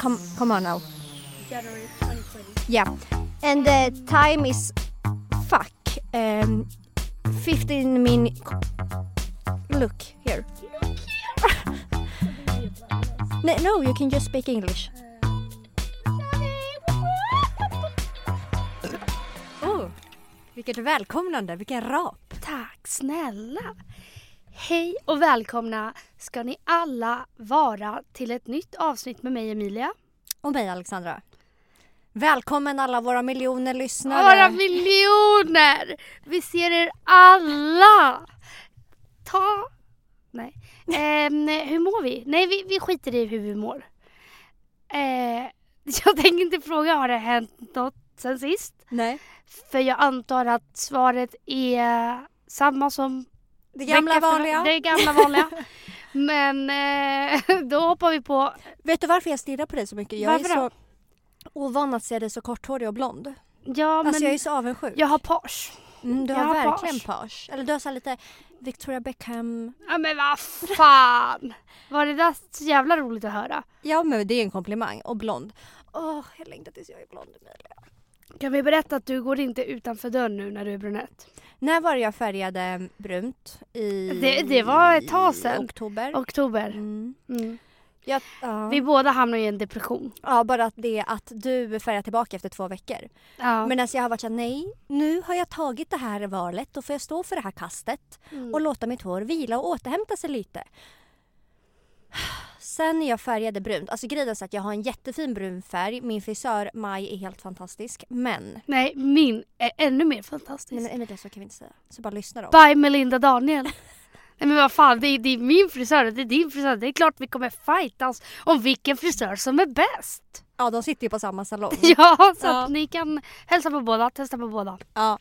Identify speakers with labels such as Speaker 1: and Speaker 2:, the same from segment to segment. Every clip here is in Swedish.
Speaker 1: come, come on now.
Speaker 2: January 2020.
Speaker 1: Yeah. And the time is fuck. Um, 15 minutes. Look here. no, no, you can just speak English. Oh, vilket välkomnande, vilken rap.
Speaker 2: Tack snälla. Hej och välkomna ska ni alla vara till ett nytt avsnitt med mig Emilia.
Speaker 1: Och mig Alexandra. Välkommen alla våra miljoner lyssnare.
Speaker 2: Våra miljoner! Vi ser er alla! Ta... Nej. Ehm, hur mår vi? Nej, vi, vi skiter i hur vi mår. Eh, jag tänker inte fråga har det hänt något sen sist.
Speaker 1: Nej.
Speaker 2: För jag antar att svaret är samma som
Speaker 1: Det gamla vanliga.
Speaker 2: Det gamla vanliga. Men eh, då hoppar vi på...
Speaker 1: Vet du varför jag stirrar på dig så mycket? Jag
Speaker 2: Varför
Speaker 1: är
Speaker 2: då?
Speaker 1: så ovan att se dig så korthårig och blond.
Speaker 2: Ja,
Speaker 1: Alltså
Speaker 2: men
Speaker 1: jag är så avundsjuk.
Speaker 2: jag har page.
Speaker 1: Mm, du
Speaker 2: jag
Speaker 1: har
Speaker 2: har
Speaker 1: verkligen
Speaker 2: page.
Speaker 1: Eller du har så lite Victoria Beckham.
Speaker 2: Ja men vad fan! Var det där så jävla roligt att höra?
Speaker 1: Ja men det är en komplimang. Och blond. Åh, jag längtar tills jag är blond Emilia.
Speaker 2: Kan vi berätta att du går inte utanför dörren nu när du är brunett?
Speaker 1: När var det jag färgade brunt? I
Speaker 2: Det- det var ett tag sedan.
Speaker 1: oktober.
Speaker 2: Oktober.
Speaker 1: Mm.
Speaker 2: Mm.
Speaker 1: Jag, ja.
Speaker 2: Vi båda hamnar i en depression.
Speaker 1: ja, bara att det att du färgar tillbaka efter två veckor.
Speaker 2: Ja.
Speaker 1: Men alltså jag har varit såhär, nej, nu har jag tagit det här valet. Då får jag stå för det här kastet.
Speaker 2: Mm.
Speaker 1: och låta mitt hår vila och återhämta sig lite. Sen när jag färgade brunt, alltså grejen är så att jag har en jättefin brun färg. Min frisör Maj är helt fantastisk. Men,
Speaker 2: Nej, min är ännu mer fantastisk.
Speaker 1: men Emilia så kan vi inte säga. Så bara lyssna då.
Speaker 2: By Melinda Daniel. Nej men vad fan, det är, det är min frisör och det är din frisör. Det är klart vi kommer fightas om vilken frisör som är bäst.
Speaker 1: Ja de sitter ju på samma salong.
Speaker 2: Ja, så
Speaker 1: Ja.
Speaker 2: att ni kan hälsa på båda, testa på båda.
Speaker 1: Ja,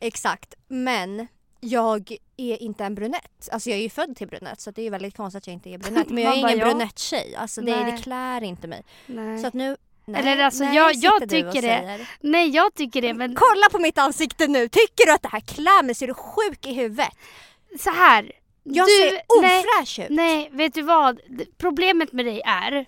Speaker 1: exakt. Men jag är inte en brunett. Alltså jag är ju född till brunett så det är ju väldigt konstigt att jag inte är brunett. Men jag är ingen brunett-tjej. Alltså det, det klär inte mig.
Speaker 2: Nej.
Speaker 1: Så att nu... Nej,
Speaker 2: Eller alltså,
Speaker 1: nej,
Speaker 2: jag- jag tycker det. Nej jag tycker det men
Speaker 1: Kolla på mitt ansikte nu! Tycker du att det här klär mig så är du sjuk i huvudet.
Speaker 2: så här.
Speaker 1: Jag
Speaker 2: du,
Speaker 1: ser
Speaker 2: nej,
Speaker 1: ofräsch ut.
Speaker 2: nej, vet du vad? Problemet med dig är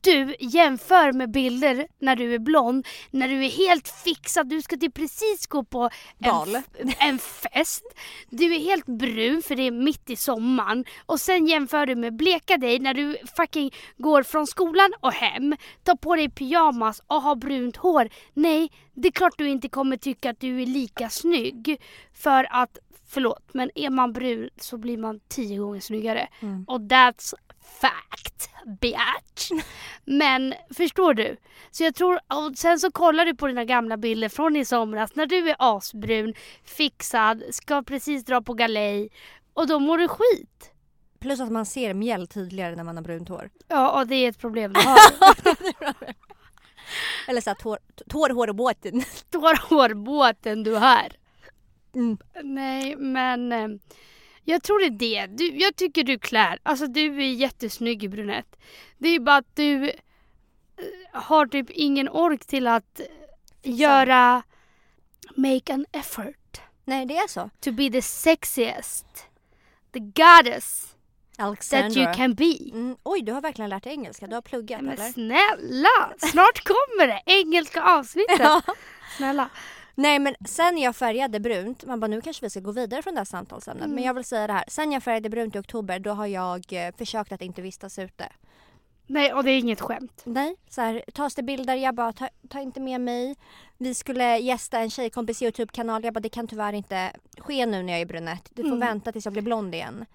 Speaker 2: du jämför med bilder när du är blond, när du är helt fixad, du ska till precis gå på en, en fest. Du är helt brun för det är mitt i sommaren och sen jämför du med bleka dig när du fucking går från skolan och hem, tar på dig pyjamas och har brunt hår. Nej, det är klart du inte kommer tycka att du är lika snygg för att Förlåt, men är man brun så blir man tio gånger snyggare.
Speaker 1: Mm.
Speaker 2: Och that's fact, bitch. Men förstår du? Så jag tror, och sen så kollar du på dina gamla bilder från i somras när du är asbrun, fixad, ska precis dra på galej och då mår du skit.
Speaker 1: Plus att man ser mjäll tydligare när man har brunt hår.
Speaker 2: Ja, och det är ett problem du har.
Speaker 1: Eller såhär tår, tår, hår och båten.
Speaker 2: Hårbåten du har.
Speaker 1: Mm.
Speaker 2: Nej, men eh, jag tror det är det. Du, jag tycker du klär, alltså du är jättesnygg i brunett. Det är bara att du eh, har typ ingen ork till att göra make an effort
Speaker 1: Nej det är så.
Speaker 2: to be the sexiest, the goddess
Speaker 1: Alexandra.
Speaker 2: that you can be.
Speaker 1: Mm. Oj du har verkligen lärt dig engelska. Du har pluggat
Speaker 2: Men
Speaker 1: eller?
Speaker 2: snälla, snart kommer det engelska avsnittet.
Speaker 1: Ja.
Speaker 2: Snälla.
Speaker 1: Nej men sen jag färgade brunt, man bara nu kanske vi ska gå vidare från det här samtalsämnet.
Speaker 2: Mm.
Speaker 1: Men jag vill säga det här. Sen jag färgade brunt i oktober då har jag eh, försökt att inte vistas ute.
Speaker 2: Nej, och det är inget skämt.
Speaker 1: Nej, så här, tas det bilder, jag bara ta, ta inte med mig. Vi skulle gästa en tjejkompis Youtube-kanal, jag bara det kan tyvärr inte ske nu när jag är brunett. Du får
Speaker 2: Mm.
Speaker 1: vänta tills jag blir blond igen.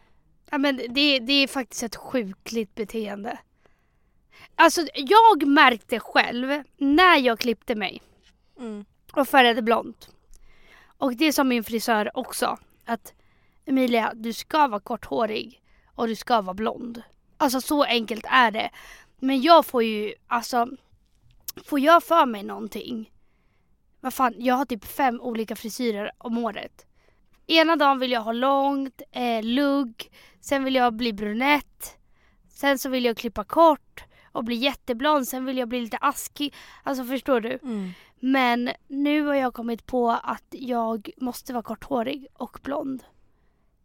Speaker 2: Ja, men det, det är faktiskt ett sjukligt beteende. Alltså jag märkte själv när jag klippte mig
Speaker 1: Mm
Speaker 2: och färgade blont. Och det sa min frisör också. Att Emilia, du ska vara korthårig och du ska vara blond. Alltså så enkelt är det. Men jag får ju, alltså, får jag för mig någonting. Vad fan, jag har typ fem olika frisyrer om året. Ena dagen vill jag ha långt, eh, lugg, sen vill jag bli brunett. Sen så vill jag klippa kort och bli jätteblond, sen vill jag bli lite askig. Alltså förstår du?
Speaker 1: Mm.
Speaker 2: Men nu har jag kommit på att jag måste vara korthårig och blond.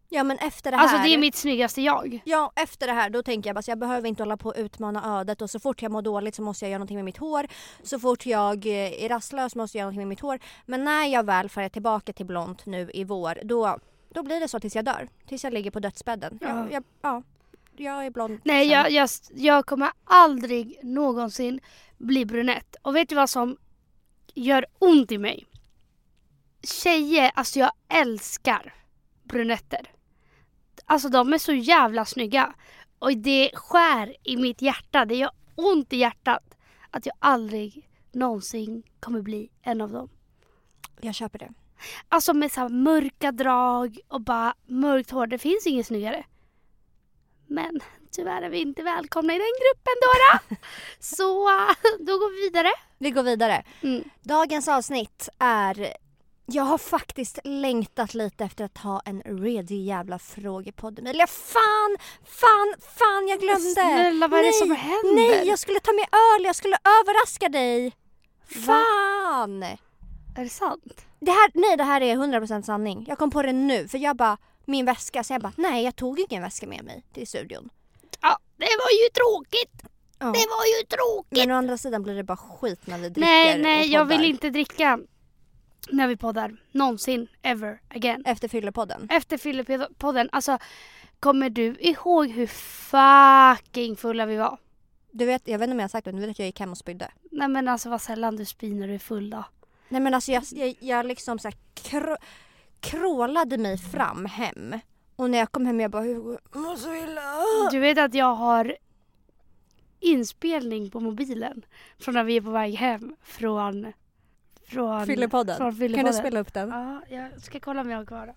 Speaker 1: Ja men efter det här.
Speaker 2: Alltså det är mitt snyggaste jag.
Speaker 1: Ja, efter det här då tänker jag bara så jag behöver inte hålla på och utmana ödet och så fort jag mår dåligt så måste jag göra någonting med mitt hår. Så fort jag eh, är rastlös måste jag göra någonting med mitt hår. Men när jag väl färgar tillbaka till blont nu i vår då, då blir det så tills jag dör. Tills jag ligger på dödsbädden.
Speaker 2: Ja.
Speaker 1: Jag, jag, ja, jag är blond.
Speaker 2: Nej jag, jag, jag kommer aldrig någonsin bli brunett. Och vet du vad som gör ont i mig? Tjejer, alltså jag älskar brunetter. Alltså de är så jävla snygga. Och det skär i mitt hjärta. Det gör ont i hjärtat. Att jag aldrig någonsin kommer bli en av dem.
Speaker 1: Jag köper det.
Speaker 2: Alltså med så mörka drag och bara mörkt hår. Det finns inget snyggare. Men tyvärr är vi inte välkomna i den gruppen Dora. Så då går vi vidare.
Speaker 1: Vi går vidare.
Speaker 2: Mm.
Speaker 1: Dagens avsnitt är jag har faktiskt längtat lite efter att ha en redig jävla frågepodd. Emilia, fan, fan, fan jag glömde!
Speaker 2: Snälla vad är det som händer?
Speaker 1: Nej, jag skulle ta med öl, jag skulle överraska dig.
Speaker 2: Va?
Speaker 1: Fan!
Speaker 2: Är det sant?
Speaker 1: Det här, nej, det här är 100% sanning. Jag kom på det nu för jag bara, min väska, så jag bara, nej jag tog ingen väska med mig till studion.
Speaker 2: Det var ju tråkigt.
Speaker 1: Ja.
Speaker 2: Det var ju tråkigt.
Speaker 1: Men å andra sidan blir det bara skit när vi dricker
Speaker 2: Nej,
Speaker 1: och
Speaker 2: nej, jag vill inte dricka när vi poddar. Någonsin, ever again.
Speaker 1: Efter fyllepodden.
Speaker 2: Efter Fyllepodden, alltså kommer du ihåg hur fucking fulla vi var?
Speaker 1: Du vet, jag vet inte om jag har sagt det, men du vet att jag gick hem och spydde.
Speaker 2: Nej men alltså vad sällan du spyr när du är full då.
Speaker 1: Nej men alltså jag, jag, jag liksom så här krå, krålade mig fram hem. Och när jag kom hem jag bara, Hugo, jag mår så illa.
Speaker 2: Du vet att jag har inspelning på mobilen från när vi är på väg hem från... Från
Speaker 1: Fyllepodden.
Speaker 2: Från
Speaker 1: Kan
Speaker 2: Fyllepodden.
Speaker 1: du spela upp den?
Speaker 2: Ja, jag ska kolla om jag har kvar den.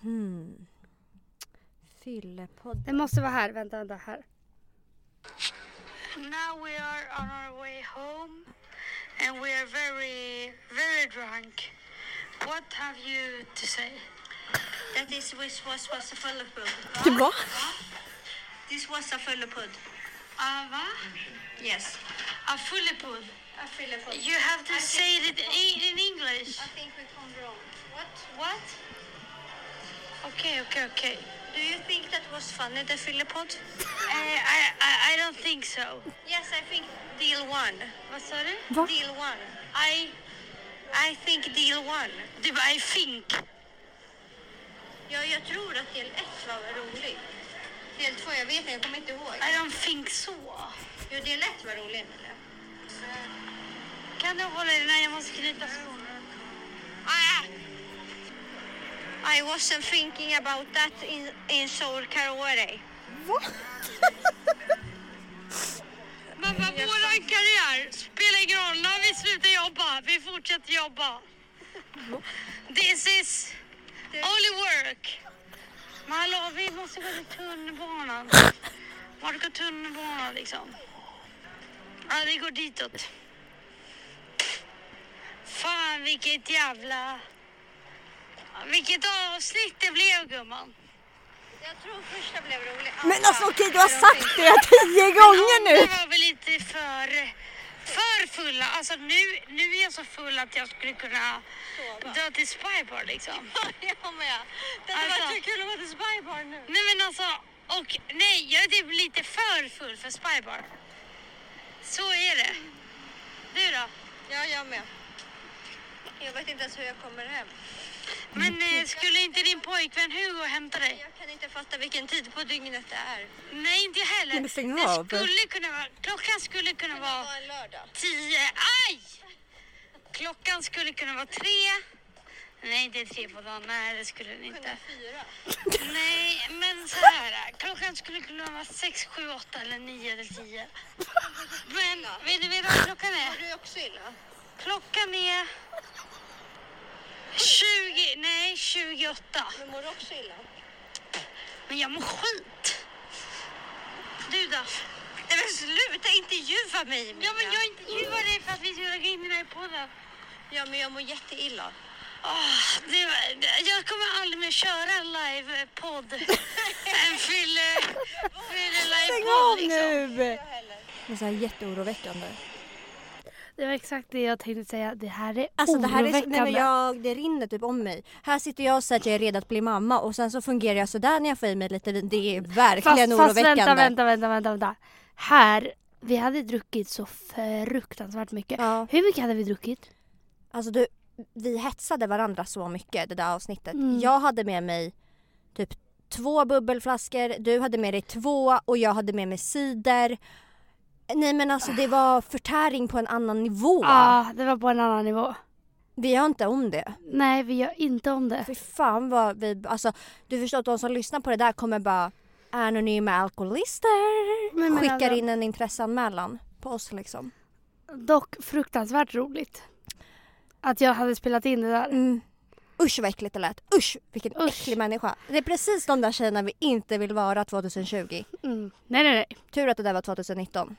Speaker 1: Hmm. Fyllepodden.
Speaker 2: Det måste vara här. Vänta, vänta. Här.
Speaker 3: Now we are on our way home and we are very, very drunk. What have you to say?
Speaker 4: That is was was was a fyllepod.
Speaker 1: Du va?
Speaker 4: This was a fyllepod.
Speaker 3: Uh, va?
Speaker 4: Yes.
Speaker 3: A fullepud.
Speaker 4: A fyllepod.
Speaker 3: You have to say it in, in English.
Speaker 4: I think we come wrong. What?
Speaker 3: What? Okay, okay, okay.
Speaker 4: Do you think that was funny, the fyllepod?
Speaker 3: Uh, I, I, I don't think so.
Speaker 4: Yes, I think deal one.
Speaker 3: Vad sa du?
Speaker 4: Deal one.
Speaker 3: I,
Speaker 4: I think deal one.
Speaker 3: du I think.
Speaker 4: Ja, jag tror att del ett var rolig. Del två, jag vet inte, jag kommer inte ihåg.
Speaker 3: I don't think så.
Speaker 4: Jo, del ett var rolig, Emilia.
Speaker 3: Kan du hålla dig? Nej, jag måste knyta skorna.
Speaker 4: Ah! I wasn't thinking about that in, in Soul Karaoke.
Speaker 3: Men vad våran karriär spelar ingen roll. När vi slutar jobba, vi fortsätter jobba. This is only work. Men hallå, vi måste gå till tunnelbanan. Var går tunnelbanan liksom? Ja, vi går ditåt. Fan vilket jävla... Vilket avsnitt det blev gumman.
Speaker 4: Jag tror första blev rolig.
Speaker 1: Men alltså okej, du har sagt det tio gånger nu!
Speaker 3: Det var väl lite för, för fulla. Alltså nu, nu är jag så full att jag skulle kunna
Speaker 4: Sova.
Speaker 3: dra till Spybar liksom.
Speaker 4: Jag med. Det hade
Speaker 3: Alltså-
Speaker 4: varit så kul att vara till Spybar nu.
Speaker 3: Nej men alltså, och nej, jag är typ lite för full för Spybar. Så är det. Du då?
Speaker 4: Ja, jag med. Jag vet inte ens hur jag kommer hem.
Speaker 3: Men eh, skulle inte din pojkvän Hugo hämta dig?
Speaker 4: Jag kan inte fatta vilken tid på dygnet det är.
Speaker 3: Nej, inte jag heller.
Speaker 1: Men stäng
Speaker 3: det
Speaker 1: av.
Speaker 3: skulle kunna vara, klockan skulle kunna
Speaker 4: det
Speaker 3: vara
Speaker 4: vara en lördag?
Speaker 3: tio. Aj! Klockan skulle kunna vara tre. Nej, inte tre på dagen. Nej, det skulle den inte.
Speaker 4: Fyra.
Speaker 3: Nej, men så här. Klockan skulle kunna vara sex, sju, åtta eller nio eller tio. Men vill du veta vad klockan är?
Speaker 4: du också illa?
Speaker 3: Klockan är 20, nej 28.
Speaker 4: Men mår du också illa?
Speaker 3: Men jag mår skit. Du då?
Speaker 4: Nej men sluta intervjua mig Emilia.
Speaker 3: Ja, men jag intervjuar dig för att vi ska lägga in den här podden.
Speaker 4: Ja men jag mår jätteilla.
Speaker 3: Åh, det, jag kommer aldrig mer köra en live-podd. en fylle, fylle
Speaker 1: Stäng
Speaker 3: live-podd
Speaker 1: av
Speaker 3: liksom.
Speaker 1: nu! Det är så här jätteoroväckande.
Speaker 2: Det var exakt det jag tänkte säga. Det här är
Speaker 1: Alltså det här är, nej, men jag, det rinner typ om mig. Här sitter jag och säger att jag är redo att bli mamma och sen så fungerar jag sådär när jag får i mig lite vin. Det är verkligen
Speaker 2: fast, fast
Speaker 1: oroväckande.
Speaker 2: vänta, vänta, vänta, vänta, vänta. Här, vi hade druckit så fruktansvärt mycket.
Speaker 1: Ja,
Speaker 2: Hur mycket hade vi druckit?
Speaker 1: alltså du, vi hetsade varandra så mycket det där avsnittet.
Speaker 2: Mm.
Speaker 1: Jag hade med mig typ två bubbelflaskor, du hade med dig två och jag hade med mig cider. Nej men alltså det var förtäring på en annan nivå.
Speaker 2: Ja, det var på en annan nivå.
Speaker 1: Vi gör inte om det.
Speaker 2: Nej, vi gör inte om det.
Speaker 1: Fy fan vad vi, alltså du förstår att de som lyssnar på det där kommer bara anonyma alkoholister.
Speaker 2: Men, men
Speaker 1: Skickar
Speaker 2: alltså-
Speaker 1: in en intresseanmälan på oss liksom.
Speaker 2: Dock fruktansvärt roligt. Att jag hade spelat in det där.
Speaker 1: Mm. Usch vad äckligt det lät. Usch vilken
Speaker 2: Usch.
Speaker 1: äcklig människa. Det är precis de där tjejerna vi inte vill vara 2020.
Speaker 2: Mm. Nej, nej, nej.
Speaker 1: Tur att det där var 2019.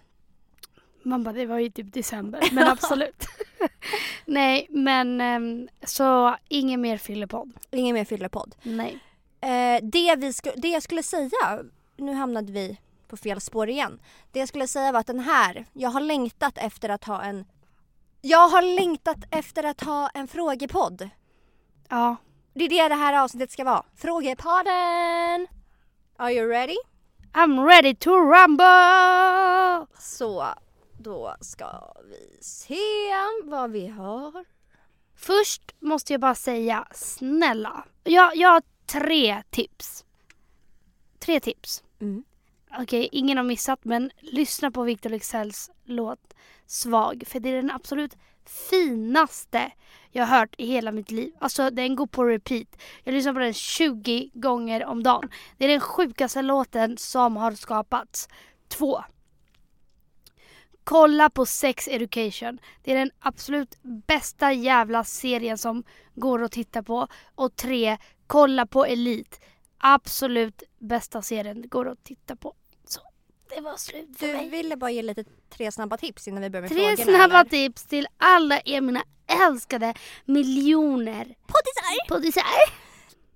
Speaker 2: Man bara, det var ju typ december. Men absolut. nej, men ehm, så ingen mer fyllepodd.
Speaker 1: Ingen mer fyllepodd.
Speaker 2: Nej.
Speaker 1: Eh, det, vi sku- det jag skulle säga, nu hamnade vi på fel spår igen. Det jag skulle säga var att den här, jag har längtat efter att ha en jag har längtat efter att ha en frågepodd.
Speaker 2: Ja.
Speaker 1: Det är det det här avsnittet ska vara. Frågepodden! Are you ready?
Speaker 2: I'm ready to rumble!
Speaker 1: Så då ska vi se vad vi har.
Speaker 2: Först måste jag bara säga, snälla. Jag, jag har tre tips. Tre tips.
Speaker 1: Mm.
Speaker 2: Okej, ingen har missat men lyssna på Victor Leksells låt Svag. För det är den absolut finaste jag har hört i hela mitt liv. Alltså den går på repeat. Jag lyssnar på den 20 gånger om dagen. Det är den sjukaste låten som har skapats. Två. Kolla på Sex Education. Det är den absolut bästa jävla serien som går att titta på. Och tre, kolla på Elite. Absolut bästa serien går att titta på. Så, det var slut för
Speaker 1: Du
Speaker 2: mig.
Speaker 1: ville bara ge lite tre snabba tips innan vi börjar med
Speaker 2: Tre
Speaker 1: frågorna.
Speaker 2: snabba
Speaker 1: eller?
Speaker 2: tips till alla er mina älskade miljoner
Speaker 1: Poddisar!
Speaker 2: poddisar.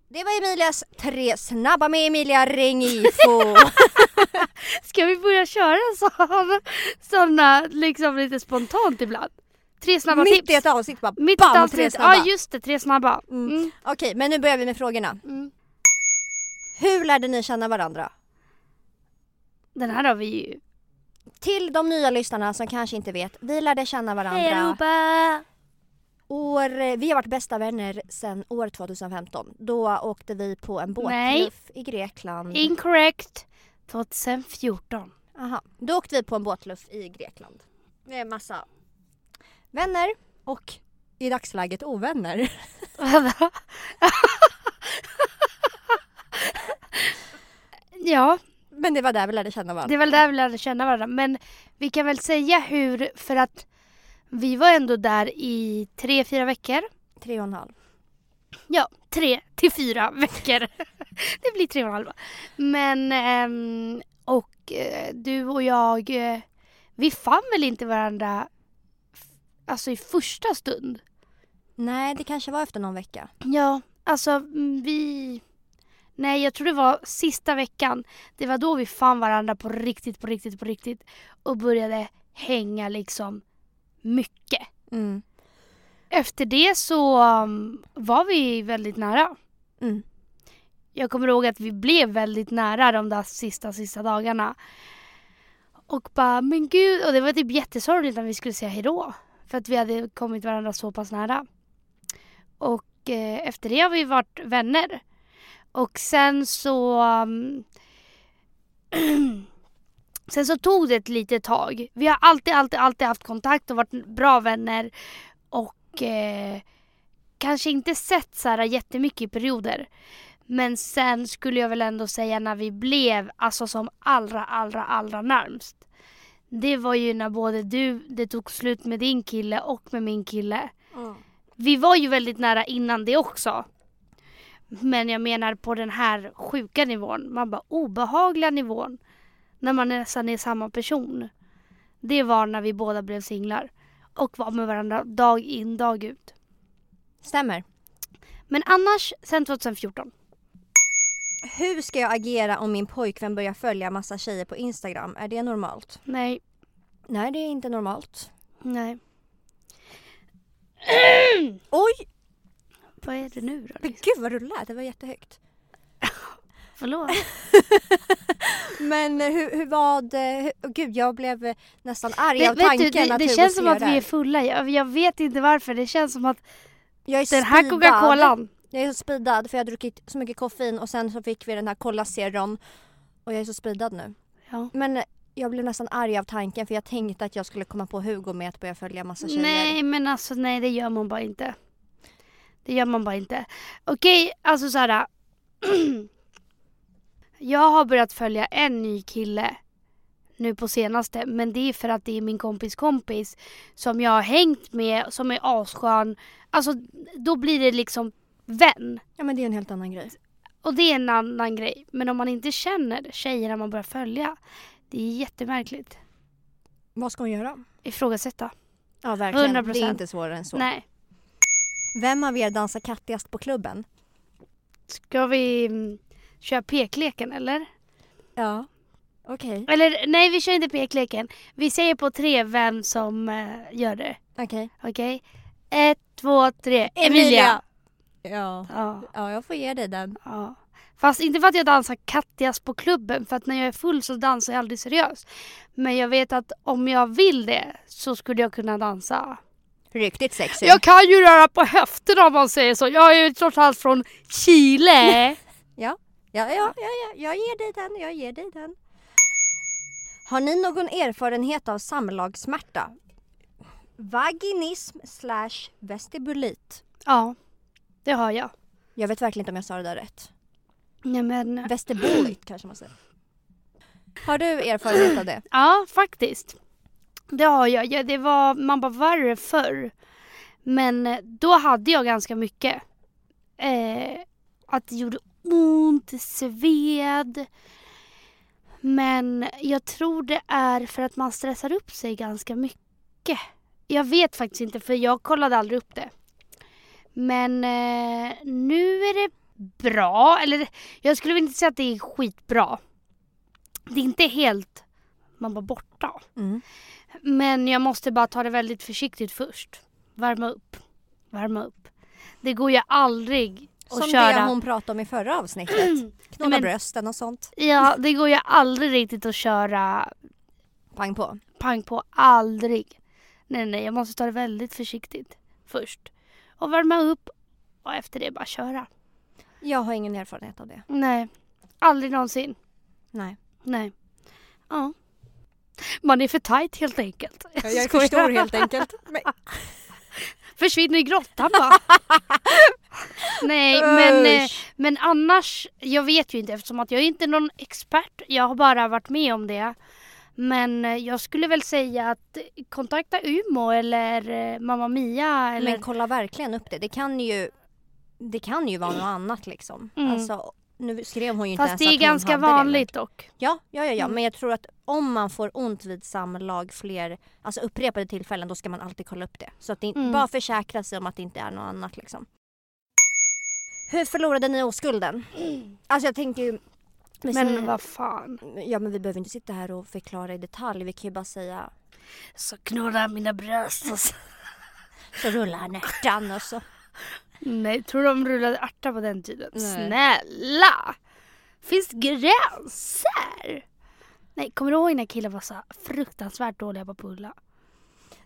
Speaker 1: Det var Emilias tre snabba med Emilia Rengifo.
Speaker 2: Ska vi börja köra sådana, sådana liksom lite spontant ibland? Tre snabba
Speaker 1: Mitt
Speaker 2: tips.
Speaker 1: i ett avsnitt bara
Speaker 2: Mitt
Speaker 1: bam, tre snabba.
Speaker 2: Ja just det, tre snabba.
Speaker 1: Mm.
Speaker 2: Mm.
Speaker 1: Okej, men nu börjar vi med frågorna.
Speaker 2: Mm.
Speaker 1: Hur lärde ni känna varandra?
Speaker 2: Den här har vi ju.
Speaker 1: Till de nya lyssnarna som kanske inte vet, vi lärde känna varandra
Speaker 2: Hej Europa!
Speaker 1: År, vi har varit bästa vänner sedan år 2015. Då åkte vi på en båtluff i Grekland.
Speaker 2: Incorrect. 2014.
Speaker 1: Aha. Då åkte vi på en båtluff i Grekland. Med massa vänner och i dagsläget ovänner.
Speaker 2: Ja,
Speaker 1: Men det var där vi lärde känna varandra.
Speaker 2: det väl där vi lärde känna varandra. Men vi kan väl säga hur, för att vi var ändå där i tre, fyra veckor.
Speaker 1: Tre och en halv.
Speaker 2: Ja, tre till fyra veckor. det blir tre och en halv. Men, ehm, och eh, du och jag, eh, vi fann väl inte varandra alltså i första stund.
Speaker 1: Nej, det kanske var efter någon vecka.
Speaker 2: Ja, alltså mm, vi... Nej, jag tror det var sista veckan. Det var då vi fann varandra på riktigt, på riktigt, på riktigt. Och började hänga liksom mycket.
Speaker 1: Mm.
Speaker 2: Efter det så um, var vi väldigt nära.
Speaker 1: Mm.
Speaker 2: Jag kommer ihåg att vi blev väldigt nära de där sista, sista dagarna. Och bara, men gud. Och det var typ jättesorgligt när vi skulle säga hejdå. För att vi hade kommit varandra så pass nära. Och eh, efter det har vi varit vänner. Och sen så... um, sen så tog det ett litet tag. Vi har alltid, alltid, alltid haft kontakt och varit bra vänner. Och eh, kanske inte sett så här jättemycket i perioder. Men sen skulle jag väl ändå säga när vi blev alltså som allra, allra, allra närmst. Det var ju när både du, det tog slut med din kille och med min kille. Vi var ju väldigt nära innan det också. Men jag menar på den här sjuka nivån. Man bara obehagliga nivån. När man nästan är samma person. Det var när vi båda blev singlar. Och var med varandra dag in dag ut.
Speaker 1: Stämmer.
Speaker 2: Men annars sen 2014.
Speaker 1: Hur ska jag agera om min pojkvän börjar följa massa tjejer på Instagram? Är det normalt?
Speaker 2: Nej,
Speaker 1: Nej, det är inte normalt.
Speaker 2: nej.
Speaker 1: Oj!
Speaker 2: Vad är det nu då?
Speaker 1: Men
Speaker 2: Liksom?
Speaker 1: gud vad du lät, det var jättehögt.
Speaker 2: Förlåt.
Speaker 1: Men eh, hur, hur var det? Hur, gud, jag blev eh, nästan arg
Speaker 2: Det,
Speaker 1: av tanken
Speaker 2: du, det,
Speaker 1: att
Speaker 2: det känns som att vi är fulla. Jag, jag vet inte varför. Det känns som att
Speaker 1: Jag är
Speaker 2: den här
Speaker 1: speedad.
Speaker 2: Coca-Colan.
Speaker 1: Jag är så speedad för jag har druckit så mycket koffein och sen så fick vi den här Cola Zeron och jag är så speedad nu.
Speaker 2: Ja.
Speaker 1: Men eh, jag blev nästan arg av tanken för jag tänkte att jag skulle komma på Hugo med att börja följa massa tjejer.
Speaker 2: Nej men alltså nej det gör man bara inte. Det gör man bara inte. Okej, alltså så här. jag har börjat följa en ny kille nu på senaste men det är för att det är min kompis kompis som jag har hängt med som är asskön. Alltså då blir det liksom vän.
Speaker 1: Ja men det är en helt annan grej.
Speaker 2: Och det är en annan grej. Men om man inte känner tjejerna man börjar följa. Det är jättemärkligt.
Speaker 1: Vad ska hon göra?
Speaker 2: Ifrågasätta.
Speaker 1: Ja verkligen.
Speaker 2: 100%.
Speaker 1: Det är inte svårare än så.
Speaker 2: Nej.
Speaker 1: Vem av er dansar kattigast på klubben?
Speaker 2: Ska vi mm, köra pekleken eller?
Speaker 1: Ja. Okej.
Speaker 2: Eller nej vi kör inte pekleken. Vi säger på tre vem som eh, gör det.
Speaker 1: Okej.
Speaker 2: Okej? Ett, två, tre. Emilia!
Speaker 1: Ja.
Speaker 2: Ja,
Speaker 1: ja, jag får ge dig den.
Speaker 2: ja. Fast inte för att jag dansar kattigast på klubben. För att när jag är full så dansar jag aldrig seriöst. Men jag vet att om jag vill det så skulle jag kunna dansa.
Speaker 1: Riktigt sexy.
Speaker 2: Jag kan ju röra på höfterna om man säger så. Jag är ju trots allt från Chile.
Speaker 1: Ja, ja, ja, ja, jag ger dig den, jag ger dig den. Har ni någon erfarenhet av samlagssmärta? Vaginism slash vestibulit.
Speaker 2: ja, det har jag.
Speaker 1: Jag vet verkligen inte om jag sa det där rätt.
Speaker 2: Nej men,
Speaker 1: Vestibulit kanske man säger. Har du erfarenhet av det?
Speaker 2: ja faktiskt. Det har jag. Ja, det var, man bara värre förr. Men då hade jag ganska mycket. Eh, att det gjorde ont, sved. Men jag tror det är för att man stressar upp sig ganska mycket. Jag vet faktiskt inte för jag kollade aldrig upp det. Men eh, nu är det bra. Eller jag skulle inte säga att det är skitbra. Det är inte helt man bara borta.
Speaker 1: Mm.
Speaker 2: Men jag måste bara ta det väldigt försiktigt först. Värma upp. Värma upp. Det går ju aldrig att
Speaker 1: Som
Speaker 2: köra.
Speaker 1: det hon pratade om i förra avsnittet. Knulla
Speaker 2: Men-
Speaker 1: brösten och sånt.
Speaker 2: Ja, det går ju aldrig riktigt att köra
Speaker 1: Pang på.
Speaker 2: pang på. Aldrig. Nej, nej, jag måste ta det väldigt försiktigt först. Och värma upp och efter det bara köra.
Speaker 1: Jag har ingen erfarenhet av det.
Speaker 2: Nej, aldrig någonsin.
Speaker 1: Nej.
Speaker 2: Nej. Ja. Man är för tight helt enkelt.
Speaker 1: Jag är
Speaker 2: skojar.
Speaker 1: för stor helt enkelt. Men,
Speaker 2: Försvinner i grottan bara. Nej, men, eh, men annars, jag vet ju inte eftersom att jag är inte någon expert. Jag har bara varit med om det. Men eh, jag skulle väl säga att kontakta Umo eller eh, Mamma Mia eller...
Speaker 1: Men kolla verkligen upp det. Det kan ju, det kan ju vara något annat liksom.
Speaker 2: Mm.
Speaker 1: Alltså, nu skrev hon ju inte
Speaker 2: Fast
Speaker 1: ens
Speaker 2: det
Speaker 1: att
Speaker 2: är
Speaker 1: hon
Speaker 2: ganska
Speaker 1: hade det, men-
Speaker 2: vanligt dock.
Speaker 1: Ja, ja, ja, ja.
Speaker 2: Mm.
Speaker 1: men jag tror att om man får ont vid samlag fler, alltså upprepade tillfällen, då ska man alltid kolla upp det. Så att det
Speaker 2: Mm.
Speaker 1: bara försäkra sig om att det inte är något annat liksom. Hur förlorade ni oskulden? Alltså jag tänker ju...
Speaker 2: Men
Speaker 1: säger-
Speaker 2: vad fan.
Speaker 1: Ja men vi behöver inte sitta här och förklara i detalj, vi kan ju bara säga
Speaker 2: Så knurrar mina bröst och så.
Speaker 1: så rullar han ärtan och så.
Speaker 2: Nej, tror du de rullade ärtor på den tiden?
Speaker 1: Nej.
Speaker 2: Snälla! Finns gränser? Nej, kommer du ihåg när killar var så fruktansvärt dåliga på att pulla?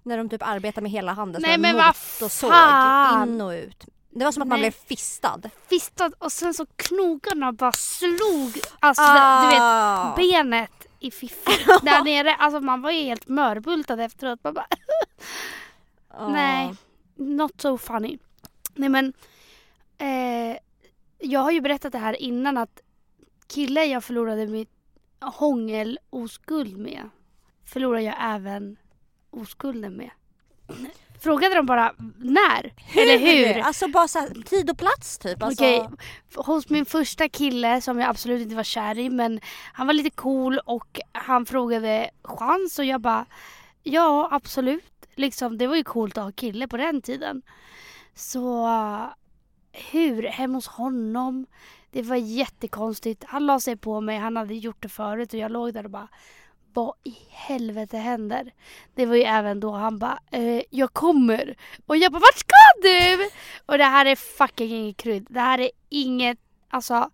Speaker 1: När de typ arbetar med hela handen
Speaker 2: Nej, men
Speaker 1: en
Speaker 2: vad
Speaker 1: mot och såg
Speaker 2: fan!
Speaker 1: in och ut. Det var som att man
Speaker 2: Nej.
Speaker 1: blev fistad.
Speaker 2: Fistad och sen så knogarna bara slog alltså, du vet
Speaker 1: Ah.
Speaker 2: benet i fiffan där nere. Alltså man var ju helt mörbultad efteråt. Man bara,
Speaker 1: Ah.
Speaker 2: Nej, not so funny. Nej men, eh, jag har ju berättat det här innan att killen jag förlorade mitt hångel-oskuld med förlorar jag även oskulden med. Frågade de bara när? Eller hur?
Speaker 1: Alltså bara så här, tid och plats typ. Alltså,
Speaker 2: Okej, hos min första kille som jag absolut inte var kär i men han var lite cool och han frågade chans och jag bara ja absolut. Liksom, det var ju coolt att ha kille på den tiden. Så hur? Hemma hos honom. Det var jättekonstigt. Han la sig på mig, han hade gjort det förut och jag låg där och bara vad i helvete händer? Det var ju även då han bara, eh, jag kommer. Och jag bara, vart ska du? Och det här är fucking inget krydd. Det här är inget, alltså,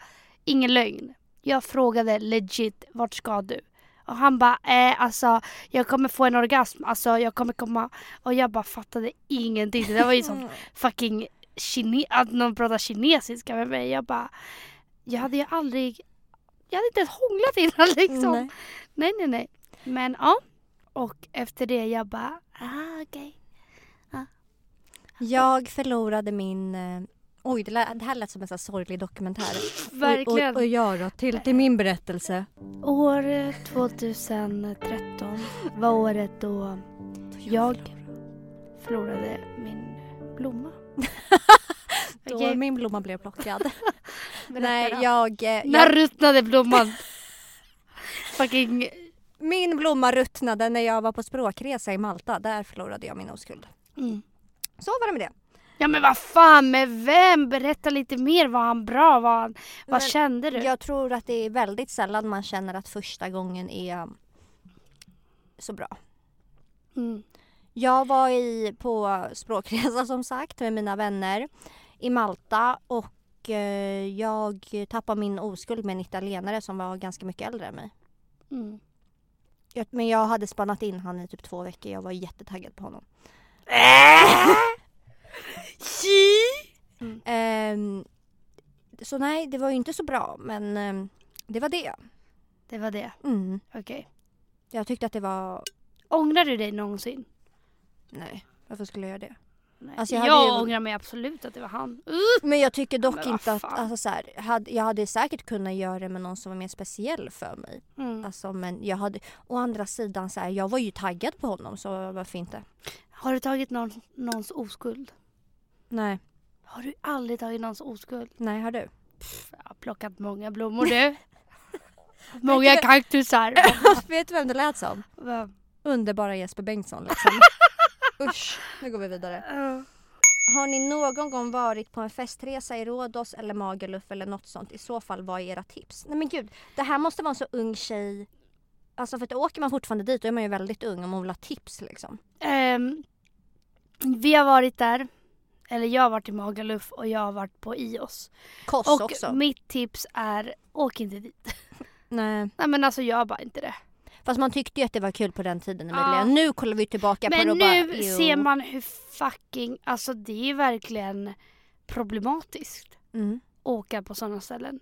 Speaker 2: ingen lögn. Jag frågade legit, vart ska du? Och han bara, eh, alltså jag kommer få en orgasm, alltså jag kommer komma. Och jag bara fattade ingenting. Det var ju som fucking kine- att någon pratar kinesiska med mig. Jag bara, jag hade ju aldrig, jag hade inte ens hånglat innan liksom.
Speaker 1: Nej.
Speaker 2: Nej, nej, nej. Men ja. Och efter det jag bara, ah okej.
Speaker 1: Jag förlorade min... eh, Oj, det, lät, det här lät som en här sorglig dokumentär.
Speaker 2: Verkligen.
Speaker 1: Och, och, och jag då, till, till min berättelse.
Speaker 2: År eh, 2013 var året då jag förlorade min blomma.
Speaker 1: Då
Speaker 2: Okej.
Speaker 1: min blomma blev plockad. Nej, jag, eh,
Speaker 2: När
Speaker 1: jag...
Speaker 2: ruttnade blomman? Fucking...
Speaker 1: Min blomma ruttnade när jag var på språkresa i Malta. Där förlorade jag min oskuld.
Speaker 2: Mm.
Speaker 1: Så var det med det.
Speaker 2: Ja men vad fan med vem? Berätta lite mer. Var han bra? Var han... Vad
Speaker 1: Men
Speaker 2: kände du?
Speaker 1: Jag tror att det är väldigt sällan man känner att första gången är så bra.
Speaker 2: Mm.
Speaker 1: Jag var i, på språkresa som sagt med mina vänner i Malta och eh, jag tappade min oskuld med en italienare som var ganska mycket äldre än mig.
Speaker 2: Mm.
Speaker 1: Jag, men jag hade spannat in han i typ två veckor. Jag var jättetaggad på honom. Ehm, så nej, det var ju inte så bra men ehm, det var det.
Speaker 2: Det var det.
Speaker 1: Mm.
Speaker 2: Okej.
Speaker 1: Jag tyckte att det var...
Speaker 2: Ångrar du dig någonsin?
Speaker 1: Nej, varför skulle jag göra det?
Speaker 2: Nej.
Speaker 1: Alltså,
Speaker 2: jag
Speaker 1: jag ju-
Speaker 2: ångrar mig absolut att det var han. Uh!
Speaker 1: Men jag tycker dock
Speaker 2: Men
Speaker 1: inte att... Alltså, så här, hade, jag hade säkert kunnat göra det med någon som var mer speciell för mig.
Speaker 2: Mm.
Speaker 1: Alltså, men jag hade... Å andra sidan, så här, jag var ju taggad på honom så varför inte?
Speaker 2: Har du tagit någon, någons oskuld?
Speaker 1: Nej.
Speaker 2: Har du aldrig tagit någons oskuld?
Speaker 1: Nej, har du?
Speaker 2: Jag har plockat många blommor du. många kaktusar.
Speaker 1: Vet du vem det lät som?
Speaker 2: Va?
Speaker 1: Underbara Jesper Bengtsson liksom. Usch, nu går vi vidare. Har ni någon gång varit på en festresa i Rhodos eller Magaluf eller något sånt? I så fall, vad är era tips? Nej men gud, det här måste vara en så ung tjej. Alltså för att åker man fortfarande dit då är man ju väldigt ung om man vill ha tips liksom.
Speaker 2: ehm, vi har varit där. Eller jag har varit i Magaluf och jag har varit på Ios.
Speaker 1: Koss
Speaker 2: Och
Speaker 1: också.
Speaker 2: mitt tips är, åk inte dit.
Speaker 1: Nej.
Speaker 2: Nej men alltså gör bara inte det.
Speaker 1: Fast man tyckte ju att det var kul på den tiden Emilia.
Speaker 2: Ja.
Speaker 1: Nu kollar vi tillbaka på det
Speaker 2: Men
Speaker 1: och bara,
Speaker 2: nu
Speaker 1: jo.
Speaker 2: ser man hur fucking, alltså det är verkligen problematiskt.
Speaker 1: Mm.
Speaker 2: Åka på sådana ställen.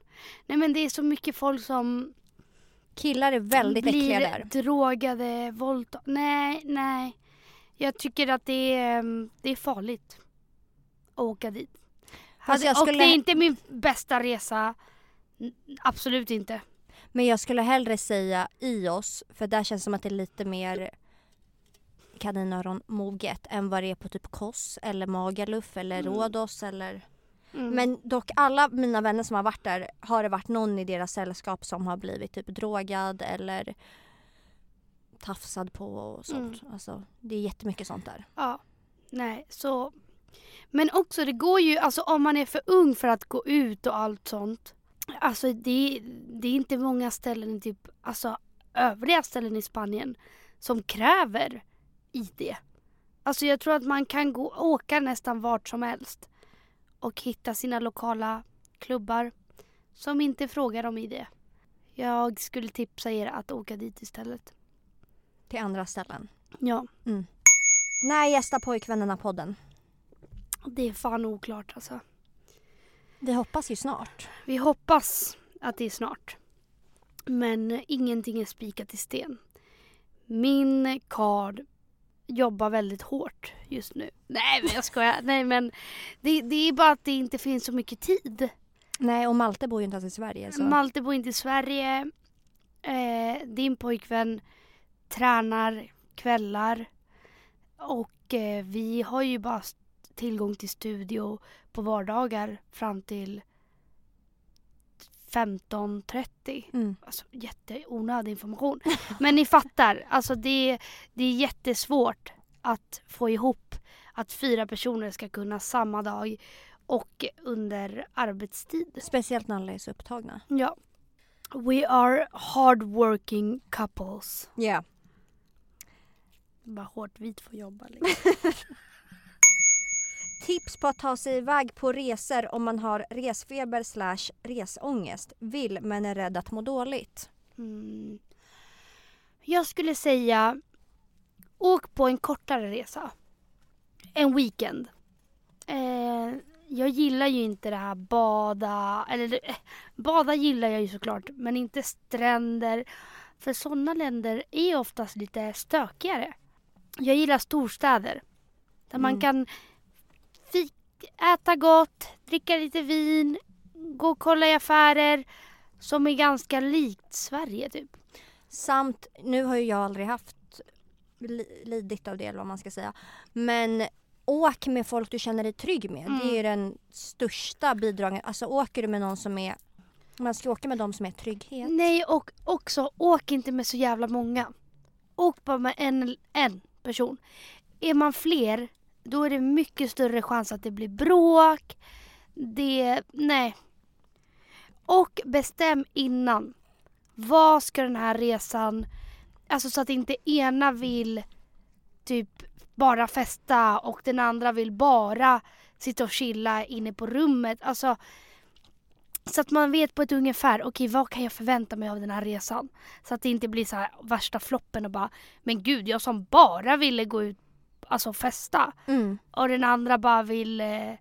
Speaker 2: Nej men det är så mycket folk som
Speaker 1: Killar är väldigt
Speaker 2: blir
Speaker 1: äckliga där.
Speaker 2: drogade, våldta... Nej, nej. Jag tycker att det är, mm, det är farligt att åka dit.
Speaker 1: Alltså, jag
Speaker 2: Och
Speaker 1: skulle-
Speaker 2: det är inte min bästa resa. Absolut inte.
Speaker 1: Men jag skulle hellre säga i oss för där känns det som att det är lite mer kaninöron moget än vad det är på typ Kos eller Magaluf eller
Speaker 2: Mm.
Speaker 1: Rhodos eller
Speaker 2: Mm.
Speaker 1: Men dock alla mina vänner som har varit där har det varit någon i deras sällskap som har blivit typ drogad eller tafsad på och sånt.
Speaker 2: Mm.
Speaker 1: Alltså, det är jättemycket sånt där.
Speaker 2: Ja, nej så. Men också det går ju, alltså om man är för ung för att gå ut och allt sånt. Alltså det, det är inte många ställen typ, alltså övriga ställen i Spanien som kräver ID. Alltså jag tror att man kan gå, åka nästan vart som helst och hitta sina lokala klubbar som inte frågar om ID. Jag skulle tipsa er att åka dit istället.
Speaker 1: Till andra ställen.
Speaker 2: Ja,
Speaker 1: När gästar pojkvännerna-podden?
Speaker 2: det är fan oklart alltså.
Speaker 1: Vi hoppas ju snart.
Speaker 2: Vi hoppas att det är snart. Men ingenting är spikat i sten. Min kard jobbar väldigt hårt just nu. Nej men jag skojar. Nej men det, det är bara att det inte finns så mycket tid.
Speaker 1: Nej, och Malte bor ju inte ens i Sverige. Så.
Speaker 2: Malte bor inte i Sverige. Eh, din pojkvän tränar kvällar. Och eh, vi har ju bara tillgång till studio på vardagar fram till 15.30.
Speaker 1: mm.
Speaker 2: Alltså jätteonödig information. Men ni fattar, alltså det, det är jättesvårt att få ihop att fyra personer ska kunna samma dag och under arbetstid.
Speaker 1: Speciellt när alla är så upptagna.
Speaker 2: Ja. We are hardworking couples.
Speaker 1: Ja.
Speaker 2: Bara hårt vit får jobba. Liksom.
Speaker 1: Tips på att ta sig iväg på resor om man har resfeber slash resångest. Vill men är rädd att må dåligt.
Speaker 2: Mm. Jag skulle säga åk på en kortare resa. En weekend. Eh, jag gillar ju inte det här bada, eller eh, bada gillar jag ju såklart men inte stränder. För sådana länder är oftast lite stökigare. Jag gillar storstäder. Där man
Speaker 1: Mm.
Speaker 2: kan fik, äta gott, dricka lite vin, gå och kolla i affärer. Som är ganska likt Sverige typ.
Speaker 1: Samt, nu har ju jag aldrig haft li- lidit av det eller vad man ska säga. Men åk med folk du känner dig trygg med.
Speaker 2: Mm.
Speaker 1: Det är ju den största bidragen. Alltså åker du med någon som är man ska åka med dem som är trygghet.
Speaker 2: Nej och också åk inte med så jävla många. Åk bara med en, en person. Är man fler då är det mycket större chans att det blir bråk. Det, nej. Och bestäm innan. Vad ska den här resan, alltså så att inte ena vill typ bara festa och den andra vill bara sitta och chilla inne på rummet. Alltså så att man vet på ett ungefär, okej vad kan jag förvänta mig av den här resan? Så att det inte blir så här värsta floppen och bara, men gud jag som bara ville gå ut, alltså festa.
Speaker 1: Mm.
Speaker 2: Och den andra bara vill eh,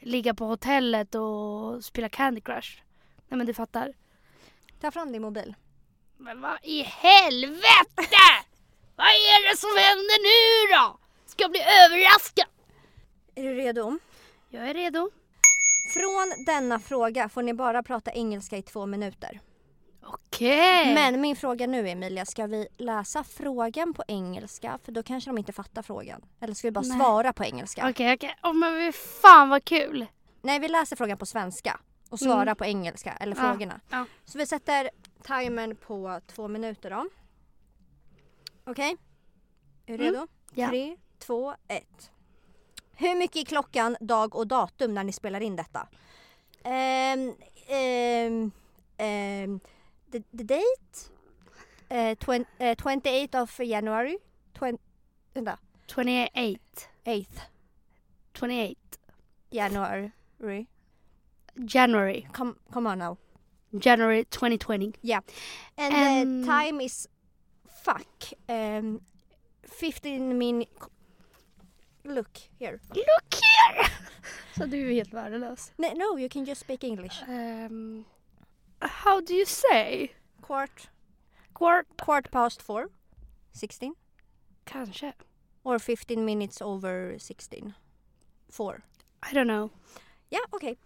Speaker 2: ligga på hotellet och spela Candy Crush. Nej men du fattar.
Speaker 1: Ta fram din mobil.
Speaker 2: Men vad i helvete! vad är det som händer nu då? Ska jag bli överraskad?
Speaker 1: Är du redo?
Speaker 2: Jag är redo.
Speaker 1: Från denna fråga får ni bara prata engelska i två minuter.
Speaker 2: Okej.
Speaker 1: Men min fråga nu Emilia, ska vi läsa frågan på engelska? För då kanske de inte fattar frågan. Eller ska vi bara
Speaker 2: Nej.
Speaker 1: svara på engelska?
Speaker 2: Okej, okej. Åh men vi- fan vad kul.
Speaker 1: Nej, vi läser frågan på svenska och svarar
Speaker 2: Mm.
Speaker 1: på engelska, eller
Speaker 2: Ja,
Speaker 1: frågorna.
Speaker 2: ja.
Speaker 1: Så vi sätter timern på två minuter då. Okej? Är du
Speaker 2: Mm,
Speaker 1: redo?
Speaker 2: ja.
Speaker 1: Tre, två, ett. Hur mycket är klockan, dag och datum när ni spelar in detta? Ehm, ehm, ehm, the, the date? Uh, twen, eh, 28th of January? Twen, vänta.
Speaker 2: 28.
Speaker 1: 8th
Speaker 2: 28.
Speaker 1: January.
Speaker 2: January.
Speaker 1: Come, come on now.
Speaker 2: January 2020.
Speaker 1: And
Speaker 2: Um,
Speaker 1: the time is fuck. Um, 15 minutes. Look here.
Speaker 2: Look here! Så du är helt värdelös.
Speaker 1: No, no, you can just speak English.
Speaker 2: Um, how do you say?
Speaker 1: Quart,
Speaker 2: Quart?
Speaker 1: quart past four. 16.
Speaker 2: Kanske.
Speaker 1: Or 15 minutes over 16. Four.
Speaker 2: I don't know.
Speaker 1: Yeah, okay.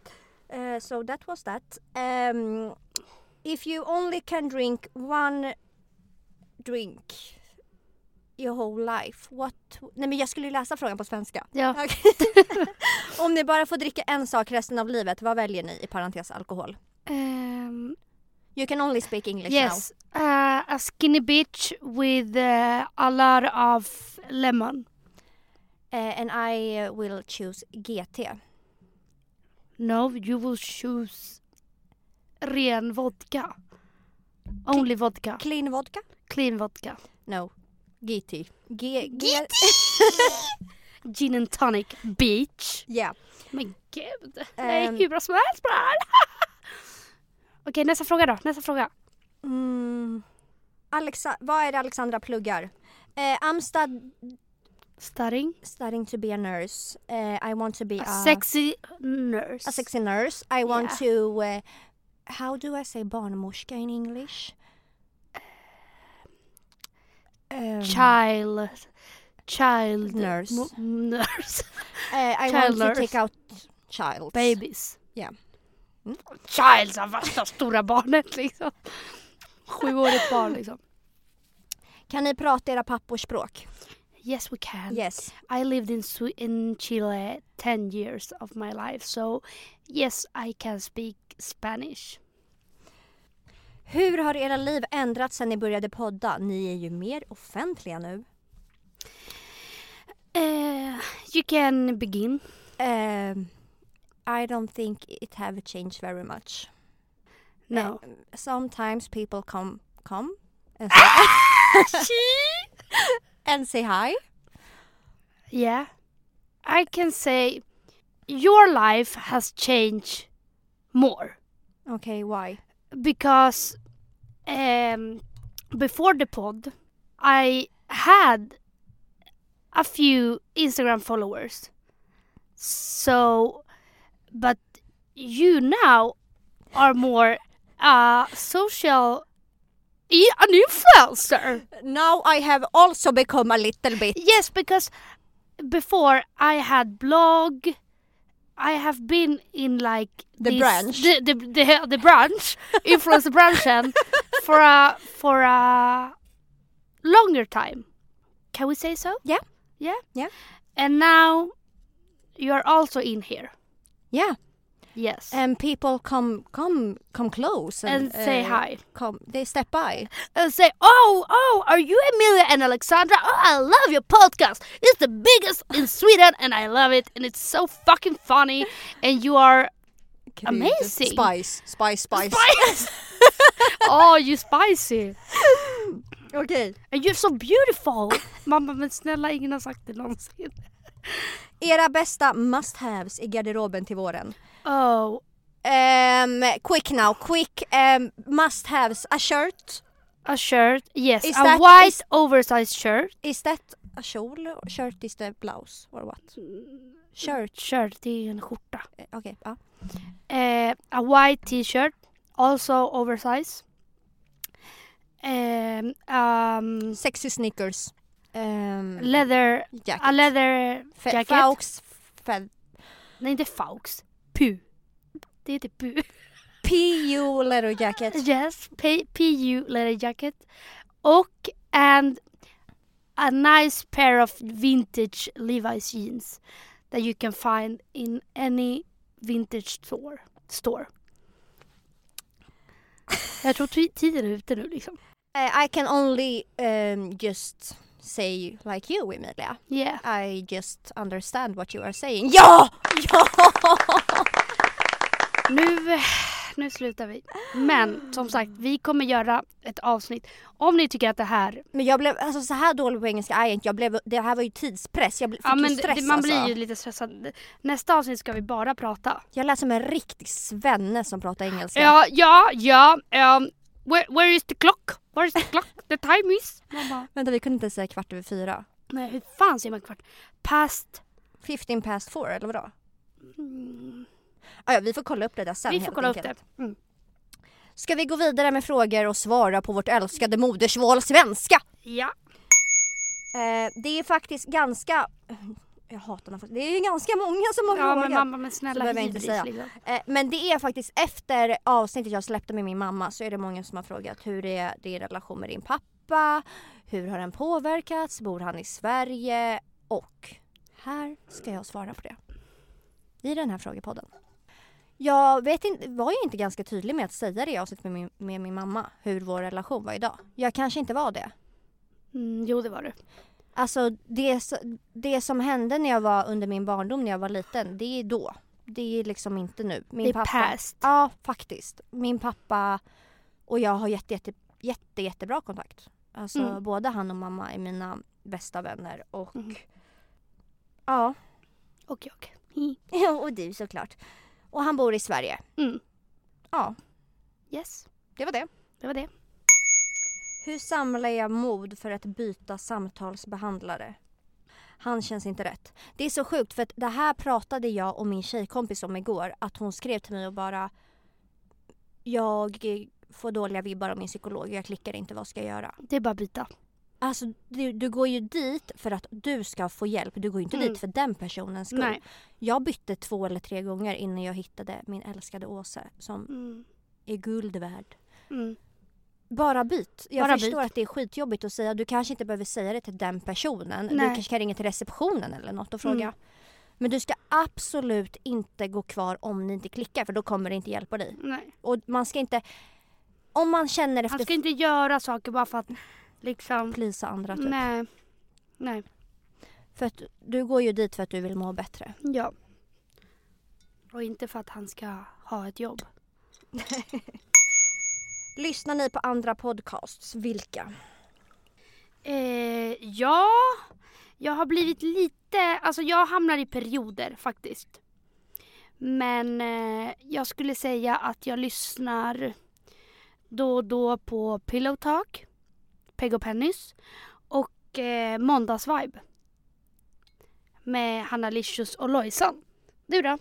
Speaker 1: Uh, so that was that. Um, if you only can drink one drink your whole life, what... Nej men jag skulle ju läsa frågan på svenska.
Speaker 2: Ja.
Speaker 1: Okej. Om ni bara får dricka en sak resten av livet, vad väljer ni i parentes alkohol?
Speaker 2: Um,
Speaker 1: You can only speak English
Speaker 2: yes. Uh, a skinny bitch with uh, a lot of lemon.
Speaker 1: now. Uh, and I uh, will choose GT.
Speaker 2: No, you will choose ren vodka. Only vodka.
Speaker 1: Clean vodka?
Speaker 2: Clean vodka.
Speaker 1: No. GT. G... G...
Speaker 2: Gin and tonic beach.
Speaker 1: Yeah.
Speaker 2: Men gud.
Speaker 1: Ehm.
Speaker 2: Jag är hur bra som helst på det här. Okej, nästa fråga då. Nästa fråga.
Speaker 1: Mm. Alexa... Vad är det Alexandra pluggar? I'm stud...
Speaker 2: Studying.
Speaker 1: studying to be a nurse. Uh, I want to be
Speaker 2: A
Speaker 1: a,
Speaker 2: sexy nurse.
Speaker 1: a sexy nurse. I want
Speaker 2: Yeah.
Speaker 1: to... Uh, how do I say barnmorska in English? Um,
Speaker 2: Child. Child.
Speaker 1: Nurse.
Speaker 2: nurse.
Speaker 1: uh, I
Speaker 2: child
Speaker 1: want to
Speaker 2: nurse.
Speaker 1: take out child.
Speaker 2: Babies.
Speaker 1: Ja.
Speaker 2: Child, så här värsta stora barnet liksom. Sjuårigt barn liksom.
Speaker 1: Kan ni prata era pappors språk?
Speaker 2: Yes we can.
Speaker 1: Yes.
Speaker 2: I lived in Swe- in Chile 10 years of my life so yes I can speak Spanish.
Speaker 1: Hur har era liv ändrats sedan ni började podda? Ni är ju mer offentliga nu.
Speaker 2: Uh, you can begin.
Speaker 1: Um, I don't think it have changed very much.
Speaker 2: No.
Speaker 1: Uh, sometimes people come come and and say hi.
Speaker 2: Yeah. I can say your life has changed more
Speaker 1: Okay, why?
Speaker 2: because um, before the pod, I had a few Instagram followers. So, but you now are more uh, social, e- an influencer.
Speaker 1: Now I have also become a little bit.
Speaker 2: Yes, because before I had blog, I have been in like
Speaker 1: The
Speaker 2: this-
Speaker 1: branch.
Speaker 2: the the the, the branch, influencer branchen for a for a longer time. Can we say so?
Speaker 1: Yeah.
Speaker 2: Yeah.
Speaker 1: Yeah.
Speaker 2: And now you are also in here.
Speaker 1: Yeah,
Speaker 2: Yes.
Speaker 1: and people come come come close
Speaker 2: and say
Speaker 1: uh,
Speaker 2: hi.
Speaker 1: Come, they step by.
Speaker 2: and say, "Oh, oh, are you Emilia and Alexandra? Oh, I love your podcast. It's the biggest in Sweden, and I love it, and it's so fucking funny. And you are Amazing.
Speaker 1: Spice, spice, spice.
Speaker 2: spicy. oh, you spicy,
Speaker 1: Okej.
Speaker 2: and you're so beautiful." Mamma, men snälla, ingen har sagt det någonsin.
Speaker 1: Era bästa must-haves i garderoben till våren.
Speaker 2: Oh,
Speaker 1: Um, quick now, quick um, must-haves. A shirt.
Speaker 2: a shirt. Yes,
Speaker 1: Is
Speaker 2: a white
Speaker 1: is-
Speaker 2: oversized shirt.
Speaker 1: Is that a kjol? Shirt is the blouse or what? Shirt.
Speaker 2: Shirt, det är en skjorta.
Speaker 1: Eh, Okej, ja.
Speaker 2: uh, a white t-shirt, also oversized. Um, um,
Speaker 1: Sexy sneakers. Um,
Speaker 2: leather,
Speaker 1: jacket.
Speaker 2: a leather
Speaker 1: Fe-
Speaker 2: jacket.
Speaker 1: Faux. Fe-
Speaker 2: Nej, inte Faux. Pu. Det heter Pu.
Speaker 1: PU leather jacket.
Speaker 2: yes, PU leather jacket. Och and a nice pair of vintage Levi's jeans that you can find in any vintage store. store. Jag tror ti- tiden är ute nu liksom.
Speaker 1: Uh, I can only um, just say like you Emilia.
Speaker 2: Yeah.
Speaker 1: I just understand what you are saying. Ja! Ja!
Speaker 2: Nu, nu slutar vi. Men som sagt, vi kommer göra ett avsnitt. Om ni tycker att det här...
Speaker 1: Men jag blev, alltså så här dålig på engelska är jag inte. Jag blev, det här var ju tidspress. Jag fick
Speaker 2: Ja, men
Speaker 1: ju stress
Speaker 2: det, man
Speaker 1: alltså.
Speaker 2: blir ju lite stressad. Nästa avsnitt ska vi bara prata.
Speaker 1: Jag lät som en riktig svenne som pratar engelska.
Speaker 2: Ja, ja, ja. Um, where, where is the clock? Where is the clock? The time is... Man bara,
Speaker 1: Vänta vi kunde inte säga kvart över fyra.
Speaker 2: nej, hur fan säger man kvart? Past...
Speaker 1: 15 past four eller vadå?
Speaker 2: Mm,
Speaker 1: Ah, ja, vi får kolla upp det där sen
Speaker 2: vi får
Speaker 1: helt
Speaker 2: kolla upp
Speaker 1: enkelt.
Speaker 2: det. Mm.
Speaker 1: Ska vi gå vidare med frågor och svara på vårt älskade modersmål svenska?
Speaker 2: Ja.
Speaker 1: Eh, det är faktiskt ganska... Jag hatar här frågan. Det är ganska många som har
Speaker 2: Ja, men
Speaker 1: frågat.
Speaker 2: mamma, men
Speaker 1: Så
Speaker 2: snälla hej
Speaker 1: inte säga.
Speaker 2: liksom.
Speaker 1: Eh, men det är faktiskt efter avsnittet jag släppte med min mamma så är det många som har frågat hur är din relation med din pappa? Hur har den påverkats? Bor han i Sverige? Och här ska jag svara på det. I den här frågepodden. Jag vet inte, var ju inte ganska tydlig med att säga det i avsnittet med min, med min mamma hur vår relation var idag. Jag kanske inte var det.
Speaker 2: Mm, jo, det var du.
Speaker 1: Alltså det, det som hände när jag var under min barndom när jag var liten, det är då. Det är liksom inte nu. Min
Speaker 2: det är
Speaker 1: pappa,
Speaker 2: past.
Speaker 1: Ja, faktiskt. Min pappa och jag har jätte, jätte, jätte, jättebra kontakt. Alltså
Speaker 2: Mm.
Speaker 1: både han och mamma är mina bästa vänner och
Speaker 2: Mhm.
Speaker 1: ja,
Speaker 2: Okej, okej.
Speaker 1: och du såklart. Och han bor i Sverige.
Speaker 2: Mm.
Speaker 1: Ja,
Speaker 2: Yes,
Speaker 1: det var det.
Speaker 2: det var det.
Speaker 1: Hur samlar jag mod för att byta samtalsbehandlare? Han känns inte rätt. Det är så sjukt för att det här pratade jag och min tjejkompis om igår. Att hon skrev till mig och bara Jag får dåliga vibbar av min psykolog. Jag klickar inte. Vad ska jag göra?
Speaker 2: Det är bara att byta.
Speaker 1: Alltså du, du går ju dit för att du ska få hjälp. Du går ju inte
Speaker 2: Mm.
Speaker 1: dit för den personens skull.
Speaker 2: Nej.
Speaker 1: Jag bytte två eller tre gånger innan jag hittade min älskade Åse som
Speaker 2: Mm.
Speaker 1: är guld värd.
Speaker 2: Mm.
Speaker 1: Bara byt. Jag
Speaker 2: Bara
Speaker 1: förstår
Speaker 2: byt.
Speaker 1: att det är skitjobbigt att säga. Du kanske inte behöver säga det till den personen. Du
Speaker 2: Nej.
Speaker 1: kanske kan ringa till receptionen eller något och fråga.
Speaker 2: Mm.
Speaker 1: Men du ska absolut inte gå kvar om ni inte klickar för då kommer det inte hjälpa dig.
Speaker 2: Nej.
Speaker 1: Och man ska inte... Om man känner efter
Speaker 2: ska inte göra saker bara för att liksom...
Speaker 1: plisa andra typ.
Speaker 2: Nej. Nej.
Speaker 1: För att du går ju dit för att du vill må bättre.
Speaker 2: Ja. Och inte för att han ska ha ett jobb.
Speaker 1: Lyssnar ni på andra podcasts? Vilka?
Speaker 2: Eh, Ja, jag har blivit lite, alltså jag hamnar i perioder faktiskt. Men eh, jag skulle säga att jag lyssnar då och då på Pillow Talk, Peg och Pennys och eh, Måndagsvibe. Med Hanna Licious och Lojsan. Du då?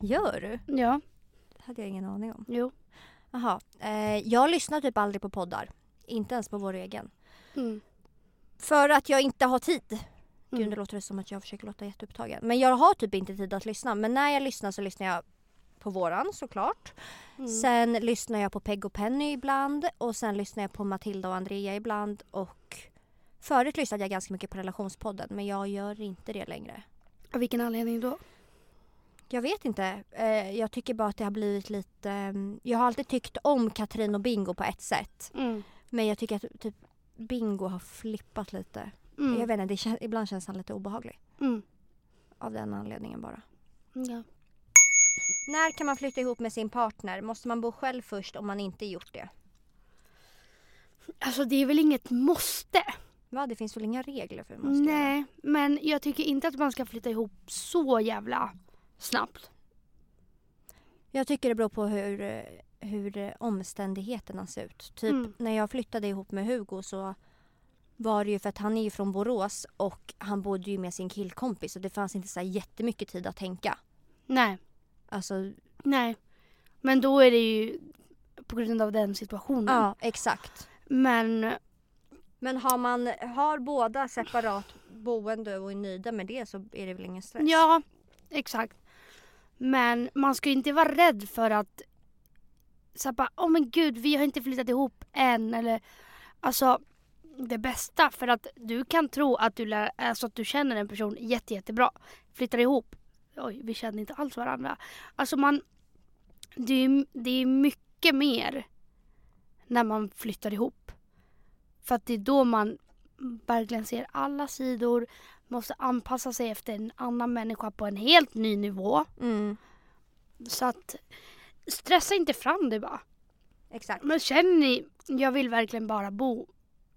Speaker 1: Gör du?
Speaker 2: Ja,
Speaker 1: Det hade jag ingen aning om.
Speaker 2: jo.
Speaker 1: Jaha. Eh, jag lyssnar typ aldrig på poddar. Inte ens på vår egen.
Speaker 2: Mm.
Speaker 1: För att jag inte har tid. Gud,
Speaker 2: Mm.
Speaker 1: det låter det som att jag försöker låta jätteupptagen. Men jag har typ inte tid att lyssna. Men när jag lyssnar så lyssnar jag på våran såklart.
Speaker 2: Mm.
Speaker 1: Sen lyssnar jag på Peg och Penny ibland. Och sen lyssnar jag på Matilda och Andrea ibland. Och förut lyssnade jag ganska mycket på relationspodden. Men jag gör inte det längre.
Speaker 2: Av vilken anledning då?
Speaker 1: Jag vet inte. Eh, jag tycker bara att det har blivit lite... mm, Jag har alltid tyckt om Katrin och Bingo på ett sätt.
Speaker 2: Mm.
Speaker 1: Men jag tycker att typ Bingo har flippat lite.
Speaker 2: Mm.
Speaker 1: Jag vet inte, det kän- ibland känns han lite obehaglig.
Speaker 2: Mm.
Speaker 1: Av den anledningen bara.
Speaker 2: Ja.
Speaker 1: När kan man flytta ihop med sin partner? Måste man bo själv först om man inte gjort det?
Speaker 2: Alltså det är väl inget måste?
Speaker 1: Va? Det finns väl inga regler för göra?
Speaker 2: Nej, men jag tycker inte att man ska flytta ihop så jävla snabbt.
Speaker 1: Jag tycker det beror på hur, eh, hur eh, omständigheterna ser ut. Typ
Speaker 2: Mm.
Speaker 1: när jag flyttade ihop med Hugo så var det ju för att han är ju från Borås och han bodde ju med sin killkompis och det fanns inte så här jättemycket tid att tänka.
Speaker 2: Nej,
Speaker 1: Alltså,
Speaker 2: nej. Men då är det ju på grund av den situationen.
Speaker 1: ja exakt.
Speaker 2: Men
Speaker 1: Men har man har båda separat boende och är nöjda med det så är det väl ingen stress?
Speaker 2: ja, exakt. Men man ska ju inte vara rädd för att så här bara, åh men gud vi har inte flyttat ihop än eller alltså det bästa för att du kan tro att du, lär, alltså att du känner en person jätte, jättebra. Flyttar ihop, oj vi känner inte alls varandra. Alltså man, det är, det är mycket mer när man flyttar ihop. För att det är då man verkligen ser alla sidor, måste anpassa sig efter en annan människa på en helt ny nivå.
Speaker 1: Mm,
Speaker 2: Så att stressa inte fram det bara.
Speaker 1: exakt.
Speaker 2: Men känner ni, jag vill verkligen bara bo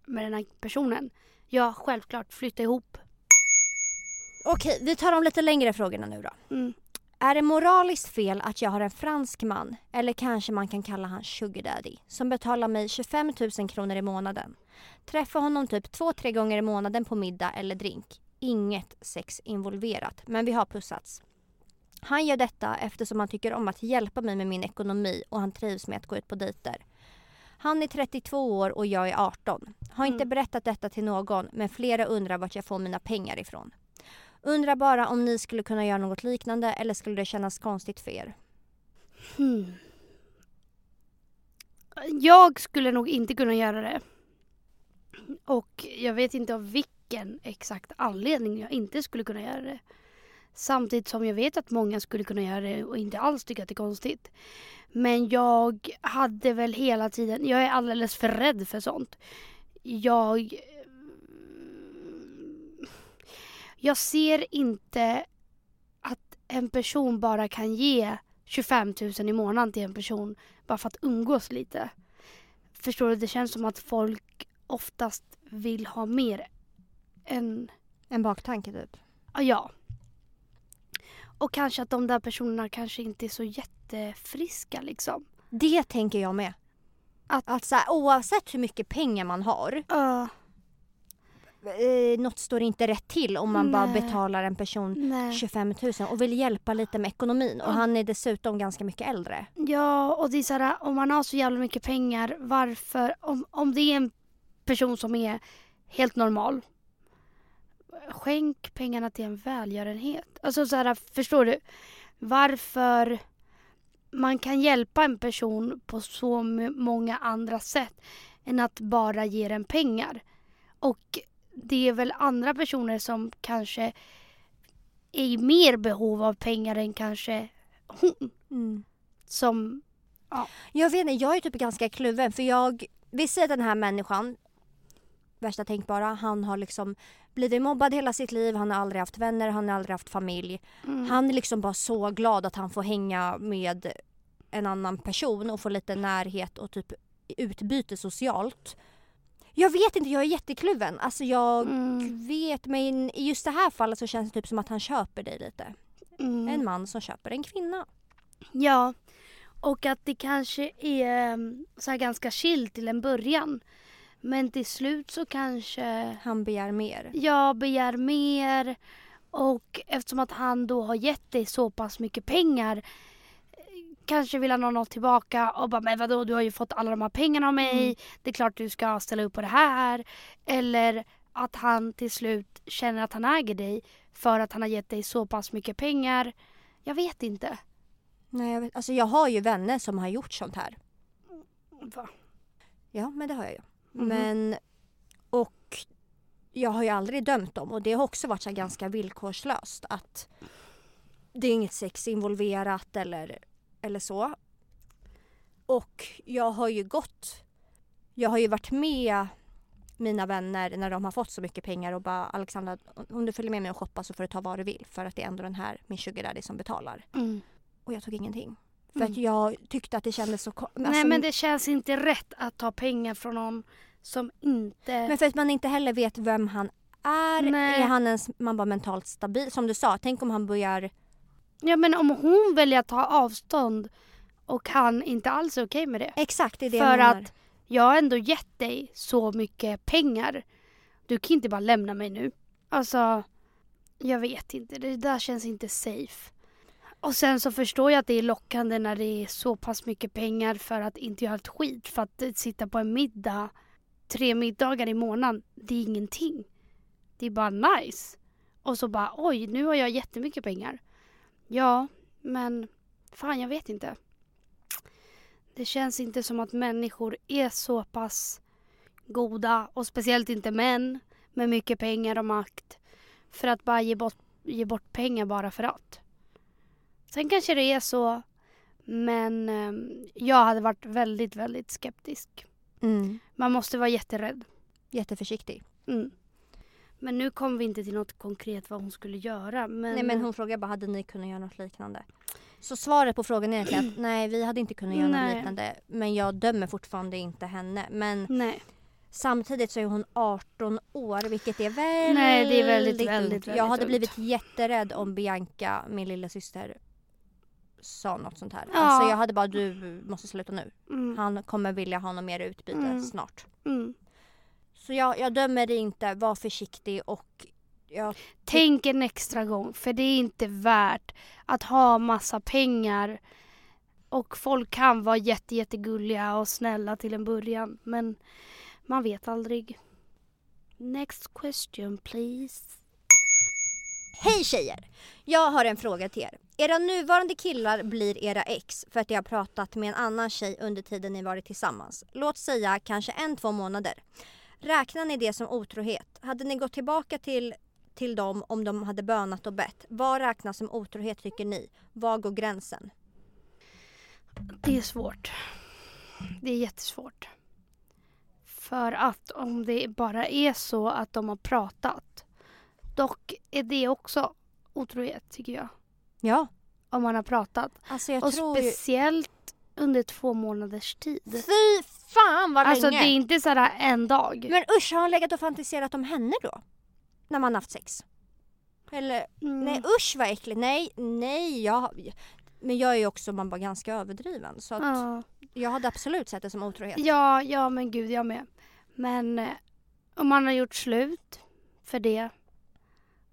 Speaker 2: med den här personen. Ja, självklart flytta ihop.
Speaker 1: Okej, vi tar de lite längre frågorna nu då.
Speaker 2: Mm.
Speaker 1: Är det moraliskt fel att jag har en fransk man, eller kanske man kan kalla han sugar daddy, som betalar mig 25 000 kronor i månaden? Träffar honom typ två, tre gånger i månaden på middag eller drink. Inget sex involverat, men vi har pussats. Han gör detta eftersom han tycker om att hjälpa mig med min ekonomi och han trivs med att gå ut på dejter. Han är 32 år och jag är 18. Har inte
Speaker 2: Mm.
Speaker 1: berättat detta till någon men flera undrar vart jag får mina pengar ifrån. Undrar bara om ni skulle kunna göra något liknande eller skulle det kännas konstigt för er?
Speaker 2: Hmm. Jag skulle nog inte kunna göra det. Och jag vet inte av vilken exakt anledning jag inte skulle kunna göra det. Samtidigt som jag vet att många skulle kunna göra det och inte alls tycka att det är konstigt. Men jag hade väl hela tiden, jag är alldeles för rädd för sånt. Jag... Jag ser inte att en person bara kan ge 25 000 i månaden till en person bara för att umgås lite. Förstår du? Det känns som att folk oftast vill ha mer än,
Speaker 1: En baktanke typ.
Speaker 2: ja. Och kanske att de där personerna kanske inte är så jättefriska liksom.
Speaker 1: Det tänker jag med. Att, att så här, oavsett hur mycket pengar man har,
Speaker 2: Uh,
Speaker 1: eh, något står inte rätt till om man bara
Speaker 2: Nej.
Speaker 1: betalar en person
Speaker 2: nej.
Speaker 1: 25 000 och vill hjälpa lite med ekonomin. Och
Speaker 2: Ja.
Speaker 1: han är dessutom ganska mycket äldre.
Speaker 2: Ja, och det är så här, om man har så jävla mycket pengar, varför, om, om det är en person som är helt normal, skänk pengarna till en välgörenhet. Alltså så här, förstår du? Varför man kan hjälpa en person på så många andra sätt än att bara ge den pengar. Och det är väl andra personer som kanske är i mer behov av pengar än kanske hon som...
Speaker 1: Jag vet inte, jag är typ ganska kluven för jag, vi säger att den här människan, värsta tänkbara, han har liksom blivit mobbad hela sitt liv, han har aldrig haft vänner, han har aldrig haft familj.
Speaker 2: Mm.
Speaker 1: Han är liksom bara så glad att han får hänga med en annan person och få lite närhet och typ utbyte socialt. Jag vet inte, jag är jättekluven. Alltså jag
Speaker 2: Mm.
Speaker 1: vet, men i just det här fallet så känns det typ som att han köper dig lite.
Speaker 2: Mm.
Speaker 1: En man som köper en kvinna.
Speaker 2: Ja, och att det kanske är um, så ganska chill till en början. Men till slut så kanske
Speaker 1: Han begär mer.
Speaker 2: jag begär mer och eftersom att han då har gett dig så pass mycket pengar kanske vill han ha något tillbaka och bara men vadå du har ju fått alla de här pengarna av mig.
Speaker 1: Mm.
Speaker 2: Det är klart du ska ställa upp på det här. Eller att han till slut känner att han äger dig för att han har gett dig så pass mycket pengar. Jag vet inte.
Speaker 1: Nej, jag, vet, alltså jag har ju vänner som har gjort sånt här.
Speaker 2: Va?
Speaker 1: Ja, men det har jag ju.
Speaker 2: Mhm.
Speaker 1: Men, och jag har ju aldrig dömt dem och det har också varit så ganska villkorslöst att det är inget sex involverat eller, eller så. Och jag har ju gått, jag har ju varit med mina vänner när de har fått så mycket pengar och bara Alexandra om du följer med mig och shoppar så får du ta vad du vill för att det är ändå den här min sugar daddy som betalar.
Speaker 2: Mm.
Speaker 1: Och jag tog ingenting. För
Speaker 2: Mm.
Speaker 1: att jag tyckte att det kändes så... ko-
Speaker 2: Nej
Speaker 1: alltså,
Speaker 2: men det känns inte rätt att ta pengar från någon som inte...
Speaker 1: Men för att man inte heller vet vem han är.
Speaker 2: Nej.
Speaker 1: Är han ens man bara mentalt stabil? Som du sa, tänk om han börjar...
Speaker 2: Ja men om hon väljer att ta avstånd och han inte alls är okej med det.
Speaker 1: Exakt, det är det
Speaker 2: För
Speaker 1: jag menar.
Speaker 2: att jag har ändå gett dig så mycket pengar. Du kan inte bara lämna mig nu. Alltså, jag vet inte. Det där känns inte safe. Och sen så förstår jag att det är lockande när det är så pass mycket pengar för att inte göra ett skit. För att eh, sitta på en middag, tre middagar i månaden, det är ingenting. Det är bara nice. Och så bara oj, nu har jag jättemycket pengar. Ja, men fan jag vet inte. Det känns inte som att människor är så pass goda och speciellt inte män med mycket pengar och makt för att bara ge bort, ge bort pengar bara för att. Sen kanske det är så men eh, jag hade varit väldigt, väldigt skeptisk.
Speaker 1: Mm.
Speaker 2: Man måste vara jätterädd.
Speaker 1: Jätteförsiktig.
Speaker 2: Mm. Men nu kom vi inte till något konkret vad hon skulle göra. Men,
Speaker 1: Nej men hon frågade bara, hade ni kunnat göra något liknande? Så svaret på frågan är egentligen att nej vi hade inte kunnat göra
Speaker 2: Nej.
Speaker 1: något liknande. Men jag dömer fortfarande inte henne. Men
Speaker 2: Nej.
Speaker 1: samtidigt så är hon 18 år vilket är väldigt
Speaker 2: Nej, det är väldigt,
Speaker 1: ungt.
Speaker 2: väldigt,
Speaker 1: Jag
Speaker 2: väldigt
Speaker 1: hade blivit jätterädd om Bianca, min lilla syster sa något sånt här.
Speaker 2: Ja.
Speaker 1: Alltså jag hade bara, du måste sluta nu.
Speaker 2: Mm.
Speaker 1: Han kommer vilja ha något mer utbyte
Speaker 2: Mm.
Speaker 1: snart.
Speaker 2: Mm.
Speaker 1: Så jag, jag dömer dig inte, var försiktig och jag,
Speaker 2: Tänk en extra gång för det är inte värt att ha massa pengar och folk kan vara jätte, jättegulliga och snälla till en början men man vet aldrig. Next question please.
Speaker 1: Hej tjejer! Jag har en fråga till er. Era nuvarande killar blir era ex för att de har pratat med en annan tjej under tiden ni varit tillsammans. Låt säga kanske en, två månader. Räknar ni det som otrohet? Hade ni gått tillbaka till, till dem om de hade bönat och bett? Vad räknas som otrohet tycker ni? Var går gränsen?
Speaker 2: Det är svårt. Det är jättesvårt. För att om det bara är så att de har pratat. Dock är det också otrohet tycker jag.
Speaker 1: Ja,
Speaker 2: Om man har pratat.
Speaker 1: alltså jag
Speaker 2: och
Speaker 1: tror
Speaker 2: speciellt under två månaders tid.
Speaker 1: Fy fan vad
Speaker 2: Alltså det
Speaker 1: länge!
Speaker 2: är inte sådär en dag.
Speaker 1: Men usch, har han legat och fantiserat om henne då? När man haft sex? Eller,
Speaker 2: Mm.
Speaker 1: nej usch vad äckligt. Nej, nej, jag... Men jag är ju också man bara ganska överdriven så att
Speaker 2: Ja.
Speaker 1: jag hade absolut sett det som otrohet.
Speaker 2: ja, ja men gud jag med. Men eh, om man har gjort slut för det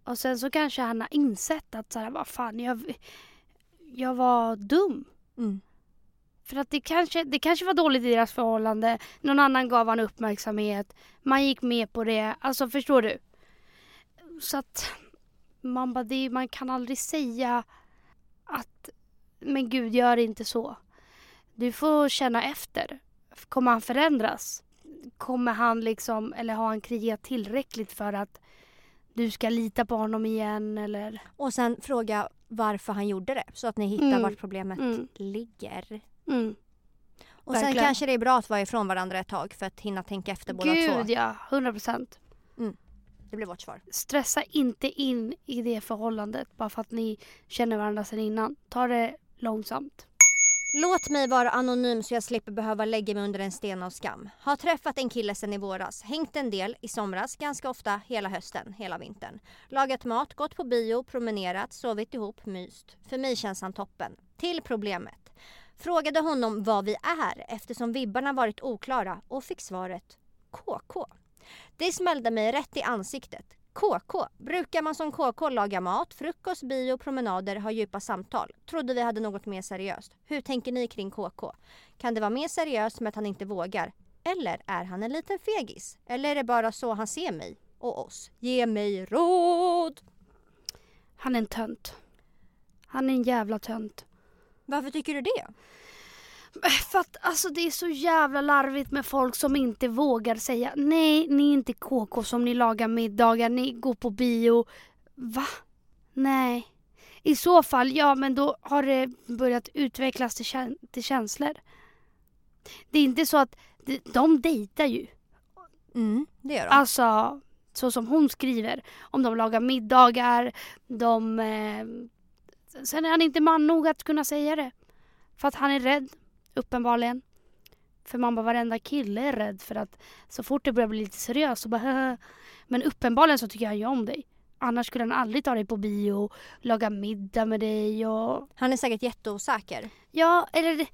Speaker 2: och sen så kanske han har insett att såhär, vad fan jag, jag var dum.
Speaker 1: Mm.
Speaker 2: För att det kanske, det kanske var dåligt i deras förhållande. Någon annan gav han uppmärksamhet. Man gick med på det. Alltså förstår du? Så att man, bara, det, man kan aldrig säga att men gud gör inte så. Du får känna efter. Kommer han förändras? Kommer han liksom, eller har han krigat tillräckligt för att du ska lita på honom igen eller?
Speaker 1: Och sen fråga varför han gjorde det så att ni hittar
Speaker 2: Mm.
Speaker 1: vart problemet
Speaker 2: Mm.
Speaker 1: ligger.
Speaker 2: Mm.
Speaker 1: Och sen
Speaker 2: Verkligen.
Speaker 1: kanske det är bra att vara ifrån varandra ett tag för att hinna tänka efter båda två.
Speaker 2: Gud ja, 100 procent.
Speaker 1: Det blir vårt svar.
Speaker 2: stressa inte in i det förhållandet bara för att ni känner varandra sedan innan. Ta det långsamt.
Speaker 1: Låt mig vara anonym så jag slipper behöva lägga mig under en sten av skam. Har träffat en kille sen i våras, hängt en del i somras, ganska ofta hela hösten, hela vintern. Lagat mat, gått på bio, promenerat, sovit ihop, myst. För mig känns han toppen. Till problemet. Frågade honom vad vi är eftersom vibbarna varit oklara och fick svaret KK. Det smällde mig rätt i ansiktet. KK. Brukar man som KK laga mat, frukost, bio, promenader, ha djupa samtal? Trodde vi hade något mer seriöst. Hur tänker ni kring KK? Kan det vara mer seriöst med att han inte vågar? Eller är han en liten fegis? Eller är det bara så han ser mig och oss? Ge mig råd!
Speaker 2: Han är en tönt. Han är en jävla tönt.
Speaker 1: Varför tycker du det?
Speaker 2: För att alltså det är så jävla larvigt med folk som inte vågar säga nej, ni är inte KK som ni lagar middagar, ni går på bio. Va? Nej. I så fall, ja men då har det börjat utvecklas till, kä- till känslor. Det är inte så att de, de dejtar ju.
Speaker 1: Mm, det gör de.
Speaker 2: Alltså så som hon skriver. Om de lagar middagar, de... Eh, sen är han inte man nog att kunna säga det. För att han är rädd, uppenbarligen. För man bara, varenda kille är rädd för att så fort det börjar bli lite seriöst så bara "Haha." Men uppenbarligen så tycker han ju om dig. Annars skulle han aldrig ta dig på bio, laga middag med dig och...
Speaker 1: Han är säkert jätteosäker.
Speaker 2: Ja, eller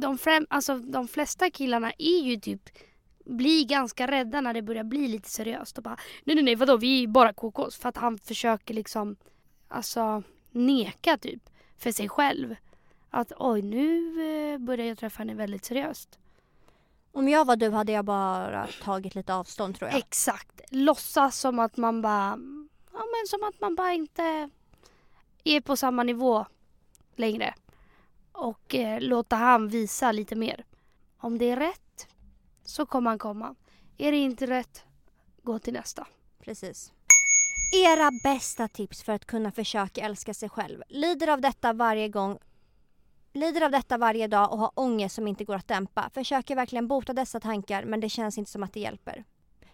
Speaker 2: de, främ, alltså, de flesta killarna är ju typ blir ganska rädda när det börjar bli lite seriöst och bara nej nej nej vadå vi är bara KKs för att han försöker liksom alltså neka typ för sig själv. Att oj nu eh, börjar jag träffa henne väldigt seriöst.
Speaker 1: Om jag var du hade jag bara tagit lite avstånd tror jag.
Speaker 2: Exakt. Låtsas som att man bara ja men som att man bara inte är på samma nivå längre. Och eh, låta han visa lite mer. Om det är rätt så kommer han komma. Är det inte rätt, gå till nästa.
Speaker 1: Precis. Era bästa tips för att kunna försöka älska sig själv. Lider av detta varje gång Lider av detta varje dag och har ångest som inte går att dämpa. Försöker verkligen bota dessa tankar men det känns inte som att det hjälper.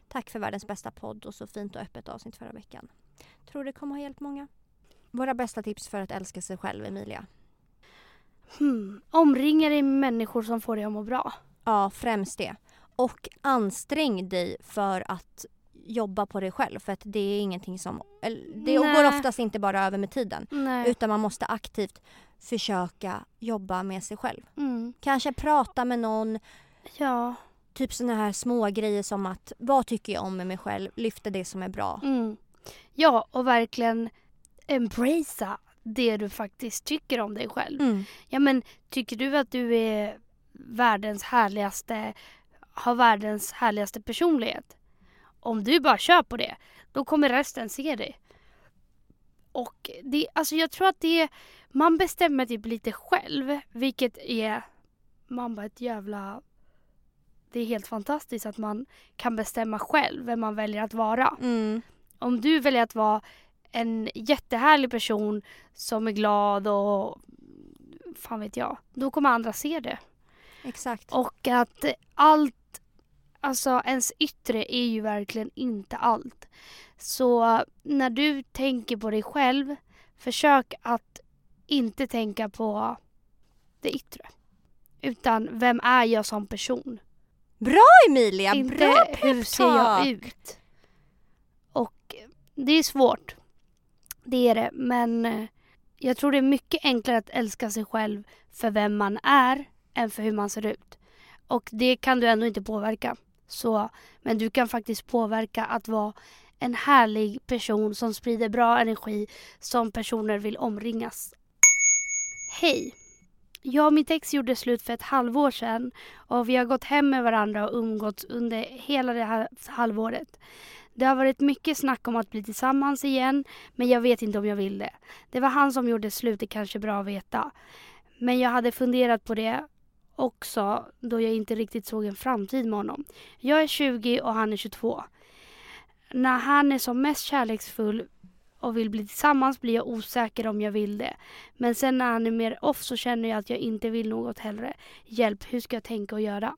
Speaker 1: Tack för världens bästa podd och så fint och öppet avsnitt förra veckan. Tror det kommer ha hjälpt många. Våra bästa tips för att älska sig själv, Emilia?
Speaker 2: Hmm. Omringa dig med människor som får dig att må bra.
Speaker 1: Ja, främst det. Och ansträng dig för att jobba på dig själv för att det är ingenting som... Det
Speaker 2: Nej.
Speaker 1: går oftast inte bara över med tiden.
Speaker 2: Nej.
Speaker 1: Utan man måste aktivt försöka jobba med sig själv.
Speaker 2: Mm.
Speaker 1: Kanske prata med någon,
Speaker 2: Ja.
Speaker 1: typ såna här små grejer som att vad tycker jag om med mig själv, lyfta det som är bra.
Speaker 2: Mm. Ja, och verkligen embracea det du faktiskt tycker om dig själv.
Speaker 1: Mm.
Speaker 2: Ja men tycker du att du är världens härligaste, har världens härligaste personlighet? Om du bara kör på det, då kommer resten se det. Och det, alltså jag tror att det är, man bestämmer typ lite själv, vilket är, man bara ett jävla, det är helt fantastiskt att man kan bestämma själv vem man väljer att vara.
Speaker 1: Mm.
Speaker 2: Om du väljer att vara en jättehärlig person som är glad och fan vet jag, då kommer andra se det.
Speaker 1: Exakt.
Speaker 2: Och att allt, alltså ens yttre är ju verkligen inte allt. Så när du tänker på dig själv, försök att inte tänka på det yttre. Utan vem är jag som person?
Speaker 1: Bra Emilia!
Speaker 2: inte
Speaker 1: bra
Speaker 2: hur ser jag ut? Och det är svårt. Det är det. Men eh, jag tror det är mycket enklare att älska sig själv för vem man är än för hur man ser ut. Och det kan du ändå inte påverka. Så, men du kan faktiskt påverka att vara en härlig person som sprider bra energi som personer vill omringas. Hej! Jag och mitt ex gjorde slut för ett halvår sedan och vi har gått hem med varandra och umgåtts under hela det här halvåret. Det har varit mycket snack om att bli tillsammans igen men jag vet inte om jag vill det. Det var han som gjorde slut, det kanske är bra att veta. Men jag hade funderat på det också då jag inte riktigt såg en framtid med honom. Jag är 20 och han är 22. När han är som mest kärleksfull och vill bli tillsammans blir jag osäker om jag vill det. Men sen när han är mer off så känner jag att jag inte vill något hellre. Hjälp, hur ska jag tänka och göra?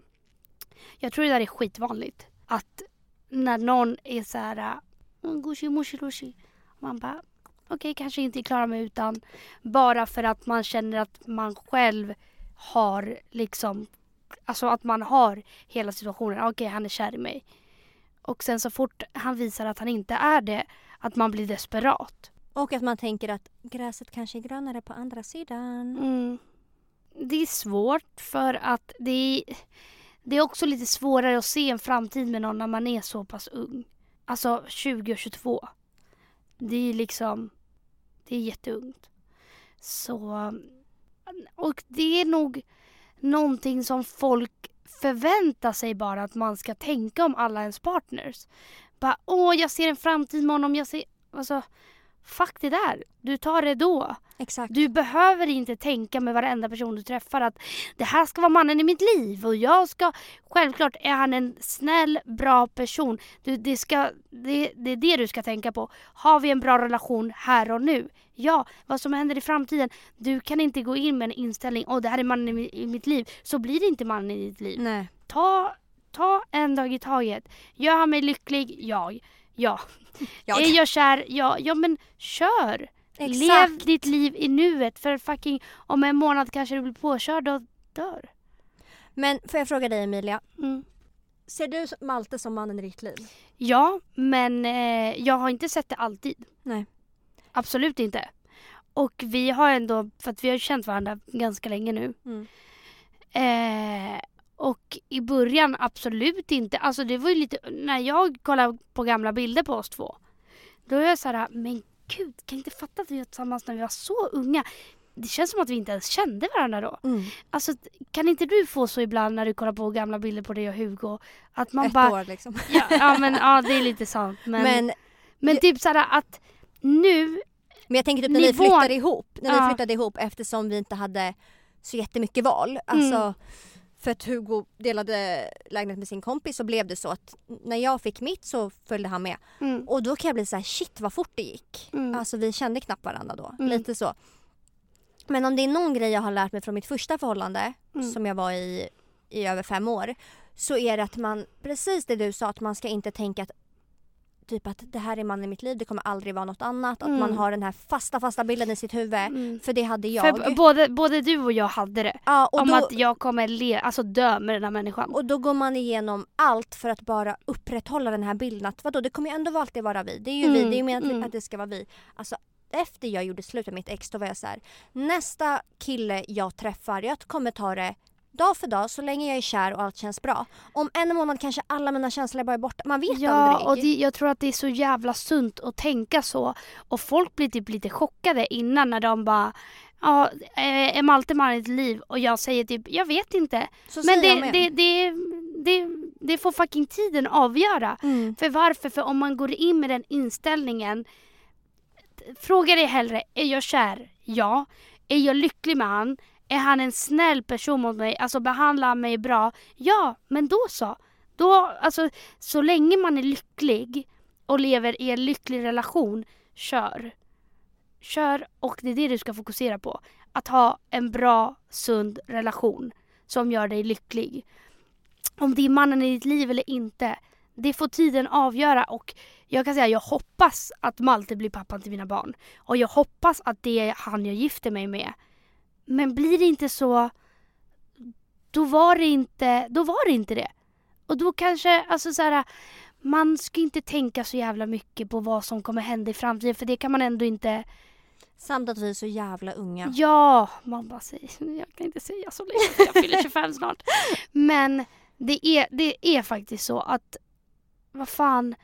Speaker 2: Jag tror det där är skitvanligt. Att när någon är så här mm, gushi mushi lushi. Man bara okej kanske inte klarar mig utan bara för att man känner att man själv har liksom, alltså att man har hela situationen. Okej, han är kär i mig. Och sen så fort han visar att han inte är det, att man blir desperat.
Speaker 1: Och att man tänker att gräset kanske är grönare på andra sidan.
Speaker 2: Mm. Det är svårt för att det är, det är också lite svårare att se en framtid med någon när man är så pass ung. Alltså 20 och 22. Det är liksom, det är jätteungt. Så, och det är nog någonting som folk förväntar sig bara att man ska tänka om alla ens partners. Bara, åh jag ser en framtid med honom, jag ser, alltså fuck det där. Du tar det då.
Speaker 1: Exakt.
Speaker 2: Du behöver inte tänka med varenda person du träffar att det här ska vara mannen i mitt liv och jag ska... Självklart är han en snäll, bra person. Du, det, ska, det, det är det du ska tänka på. Har vi en bra relation här och nu? Ja, vad som händer i framtiden. Du kan inte gå in med en inställning åh det här är mannen i, i mitt liv. Så blir det inte mannen i ditt liv.
Speaker 1: Nej.
Speaker 2: Ta, ta en dag i taget. Gör han mig lycklig? Jag. Ja.
Speaker 1: Jag.
Speaker 2: Är jag kär? Ja. Ja men kör!
Speaker 1: Exakt.
Speaker 2: Lev ditt liv i nuet för fucking om en månad kanske du blir påkörd och dör.
Speaker 1: Men får jag fråga dig Emilia.
Speaker 2: Mm.
Speaker 1: Ser du Malte som mannen i ditt liv?
Speaker 2: Ja, men eh, jag har inte sett det alltid.
Speaker 1: Nej.
Speaker 2: Absolut inte. Och vi har ändå, för att vi har känt varandra ganska länge nu.
Speaker 1: Mm.
Speaker 2: Eh, och i början absolut inte. Alltså det var ju lite, när jag kollade på gamla bilder på oss två. Då är jag såhär, men gud, kan inte fatta att vi var tillsammans när vi var så unga. Det känns som att vi inte ens kände varandra då.
Speaker 1: Mm.
Speaker 2: Alltså kan inte du få så ibland när du kollar på gamla bilder på dig och Hugo? Att man
Speaker 1: Ett
Speaker 2: bara,
Speaker 1: år liksom.
Speaker 2: ja, ja men ja det är lite sant. Men, men,
Speaker 1: Men,
Speaker 2: typ såhär att nu,
Speaker 1: men jag tänker typ när
Speaker 2: Nivån-
Speaker 1: vi flyttade ihop. När
Speaker 2: Ja.
Speaker 1: vi flyttade ihop eftersom vi inte hade så jättemycket val. Alltså,
Speaker 2: Mm.
Speaker 1: För att Hugo delade lägenhet med sin kompis så blev det så att när jag fick mitt så följde han med.
Speaker 2: mm,
Speaker 1: Och då kan jag bli så här: shit vad fort det gick.
Speaker 2: Mm.
Speaker 1: Alltså vi kände knappt varandra då.
Speaker 2: Mm.
Speaker 1: Lite så. Men om det är någon grej jag har lärt mig från mitt första förhållande
Speaker 2: Mm.
Speaker 1: som jag var i i över fem år så är det att man, precis det du sa, att man ska inte tänka att typ att det här är mannen i mitt liv, det kommer aldrig vara något annat. Att
Speaker 2: Mm.
Speaker 1: man har den här fasta fasta bilden i sitt huvud.
Speaker 2: mm.
Speaker 1: För det hade jag.
Speaker 2: För både, både du och jag hade det.
Speaker 1: ja, och,
Speaker 2: om
Speaker 1: då,
Speaker 2: att jag kommer le, alltså dö med den här människan.
Speaker 1: och då går man igenom allt för att bara upprätthålla den här bilden att vadå, det kommer ju ändå alltid vara vi. Det är ju vi,
Speaker 2: Mm,
Speaker 1: det är ju
Speaker 2: mm.
Speaker 1: att det ska vara vi. Alltså efter jag gjorde slut med mitt ex då var jag så här. nästa kille jag träffar, jag kommer ta det dag för dag så länge jag är kär och allt känns bra. Om en månad kanske alla mina känslor bara är borta. Man vet
Speaker 2: Ja,
Speaker 1: aldrig.
Speaker 2: och det, jag tror att det är så jävla sunt att tänka så. Och folk blir typ lite chockade innan när de bara Ja, eh, är Malte man i ditt liv? Och jag säger typ, jag vet inte.
Speaker 1: så
Speaker 2: Men det, det, det, det, det får fucking tiden avgöra.
Speaker 1: Mm.
Speaker 2: För varför? För om man går in med den inställningen Fråga dig hellre, är jag kär? Ja. Är jag lycklig med han? Är han en snäll person mot mig? Alltså behandlar han mig bra? Ja, men då så. Då, alltså, så länge man är lycklig och lever i en lycklig relation, kör. Kör och det är det du ska fokusera på. Att ha en bra, sund relation som gör dig lycklig. Om det är mannen i ditt liv eller inte, det får tiden avgöra och jag kan säga jag hoppas att Malte blir pappan till mina barn. Och jag hoppas att det är han jag gifter mig med. Men blir det inte så, då var det inte, då var det inte det. Och då kanske, alltså så här, man ska inte tänka så jävla mycket på vad som kommer hända i framtiden för det kan man ändå inte
Speaker 1: Samt att vi är så jävla unga.
Speaker 2: Ja, man bara säger, jag kan inte säga så länge jag fyller 25 snart. Men det är, det är faktiskt så att, vad fan,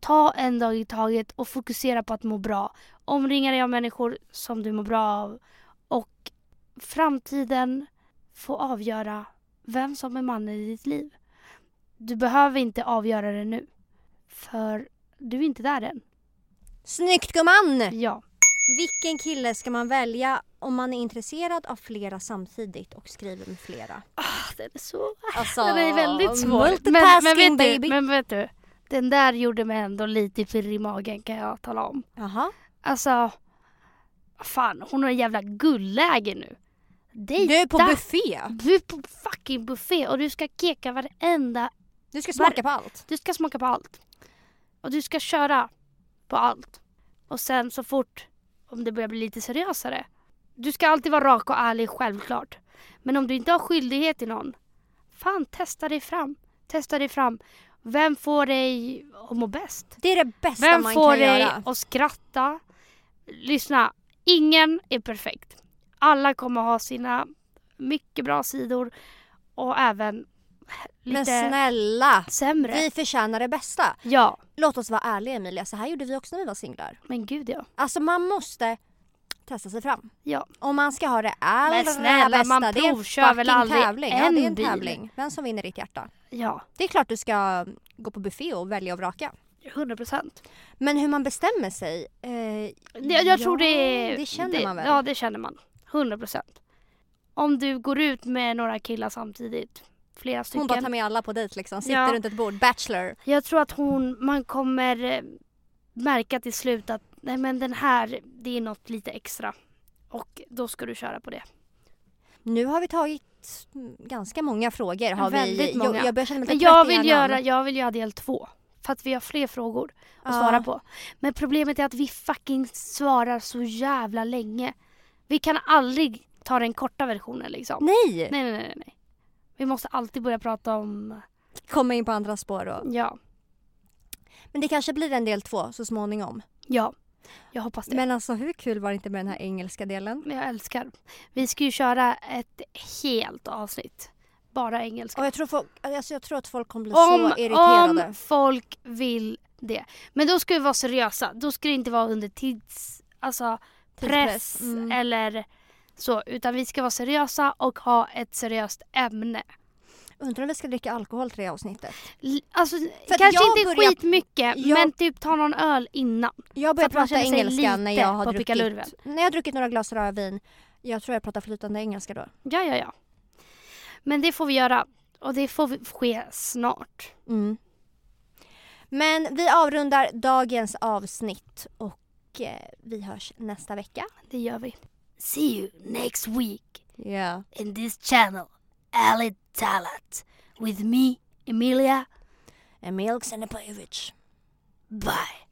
Speaker 2: ta en dag i taget och fokusera på att må bra. Omringa dig av människor som du mår bra av och framtiden får avgöra vem som är mannen i ditt liv. Du behöver inte avgöra det nu. För du är inte där än.
Speaker 1: Snyggt gumman!
Speaker 2: Ja.
Speaker 1: Vilken kille ska man välja om man är intresserad av flera samtidigt och skriver med flera?
Speaker 2: Ah, den är så
Speaker 1: Alltså,
Speaker 2: Den är väldigt svår. Men, men, vet
Speaker 1: baby.
Speaker 2: du, men vet du, den där gjorde mig ändå lite pirr i magen kan jag tala om.
Speaker 1: Jaha.
Speaker 2: Alltså, fan, hon har en jävla guldläge nu. Dejta.
Speaker 1: Du är på buffé.
Speaker 2: Du är på fucking buffé och du ska keka varenda,
Speaker 1: Du ska smaka på allt.
Speaker 2: du ska smaka på allt. Och du ska köra på allt. Och sen så fort, om det börjar bli lite seriösare. Du ska alltid vara rak och ärlig, självklart. Men om du inte har skyldighet till någon, fan testa dig fram. Testa dig fram. Vem får dig att må bäst?
Speaker 1: Det är det bästa
Speaker 2: Vem
Speaker 1: man
Speaker 2: får
Speaker 1: kan
Speaker 2: dig
Speaker 1: göra.
Speaker 2: att skratta? Lyssna, ingen är perfekt. Alla kommer ha sina mycket bra sidor och även
Speaker 1: Men
Speaker 2: lite
Speaker 1: snälla,
Speaker 2: sämre.
Speaker 1: vi förtjänar det bästa.
Speaker 2: Ja,
Speaker 1: Låt oss vara ärliga Emilia, så här gjorde vi också när vi var singlar.
Speaker 2: men gud ja.
Speaker 1: Alltså man måste testa sig fram.
Speaker 2: Ja,
Speaker 1: Om man ska ha det allra
Speaker 2: Men snälla,
Speaker 1: bästa.
Speaker 2: man
Speaker 1: det
Speaker 2: provkör väl aldrig
Speaker 1: tävling. ja,
Speaker 2: en
Speaker 1: det är en
Speaker 2: bil?
Speaker 1: tävling. Vem som vinner ditt hjärta.
Speaker 2: ja.
Speaker 1: Det är klart du ska gå på buffé och välja och vraka.
Speaker 2: 100 procent.
Speaker 1: Men hur man bestämmer sig? Eh,
Speaker 2: Jag, jag tror det.
Speaker 1: Det känner man väl?
Speaker 2: Ja, det känner man. 100 procent. Om du går ut med några killar samtidigt, flera stycken.
Speaker 1: Hon bara tar med alla på dejt liksom. Sitter
Speaker 2: Ja.
Speaker 1: runt ett bord. Bachelor.
Speaker 2: Jag tror att hon, man kommer eh, märka till slut att nej men den här, det är något lite extra. Och då ska du köra på det.
Speaker 1: Nu har vi tagit ganska många frågor. Har
Speaker 2: Väldigt
Speaker 1: vi,
Speaker 2: många.
Speaker 1: Jag, jag börjar känna mig
Speaker 2: Men jag vill, göra, jag vill göra del två. För att vi har fler frågor att
Speaker 1: Ja.
Speaker 2: svara på. Men problemet är att vi fucking svarar så jävla länge. Vi kan aldrig ta den korta versionen liksom.
Speaker 1: Nej!
Speaker 2: Nej, nej, nej, nej. Vi måste alltid börja prata om...
Speaker 1: Komma in på andra spår då.
Speaker 2: Ja,
Speaker 1: Men det kanske blir en del två så småningom.
Speaker 2: ja. Jag hoppas det.
Speaker 1: Men alltså hur kul var det inte med den här engelska delen?
Speaker 2: Jag älskar. Vi ska ju köra ett helt avsnitt. Bara engelska.
Speaker 1: Och jag tror, folk, alltså jag tror att folk kommer bli
Speaker 2: Om,
Speaker 1: så irriterade.
Speaker 2: om folk vill det. Men då ska vi vara seriösa. Då ska det inte vara under tids... Alltså. Press
Speaker 1: Mm.
Speaker 2: eller så. Utan vi ska vara seriösa och ha ett seriöst ämne.
Speaker 1: Undrar om vi ska dricka alkohol till det avsnittet.
Speaker 2: L- Alltså kanske inte
Speaker 1: börjar-
Speaker 2: skitmycket
Speaker 1: jag-
Speaker 2: men typ ta någon öl innan.
Speaker 1: Jag börjar prata engelska när jag har druckit, när jag har druckit några glas rödvin. Jag tror jag pratar flytande engelska då.
Speaker 2: Ja, ja, ja. Men det får vi göra. Och det får ske snart.
Speaker 1: Mm. Men vi avrundar dagens avsnitt och eh, vi hörs nästa vecka.
Speaker 2: Det gör vi. See you next week
Speaker 1: Ja.
Speaker 2: in this channel. Ali Talat. With me, Emilia.
Speaker 1: Emil Xenopojevic.
Speaker 2: Bye.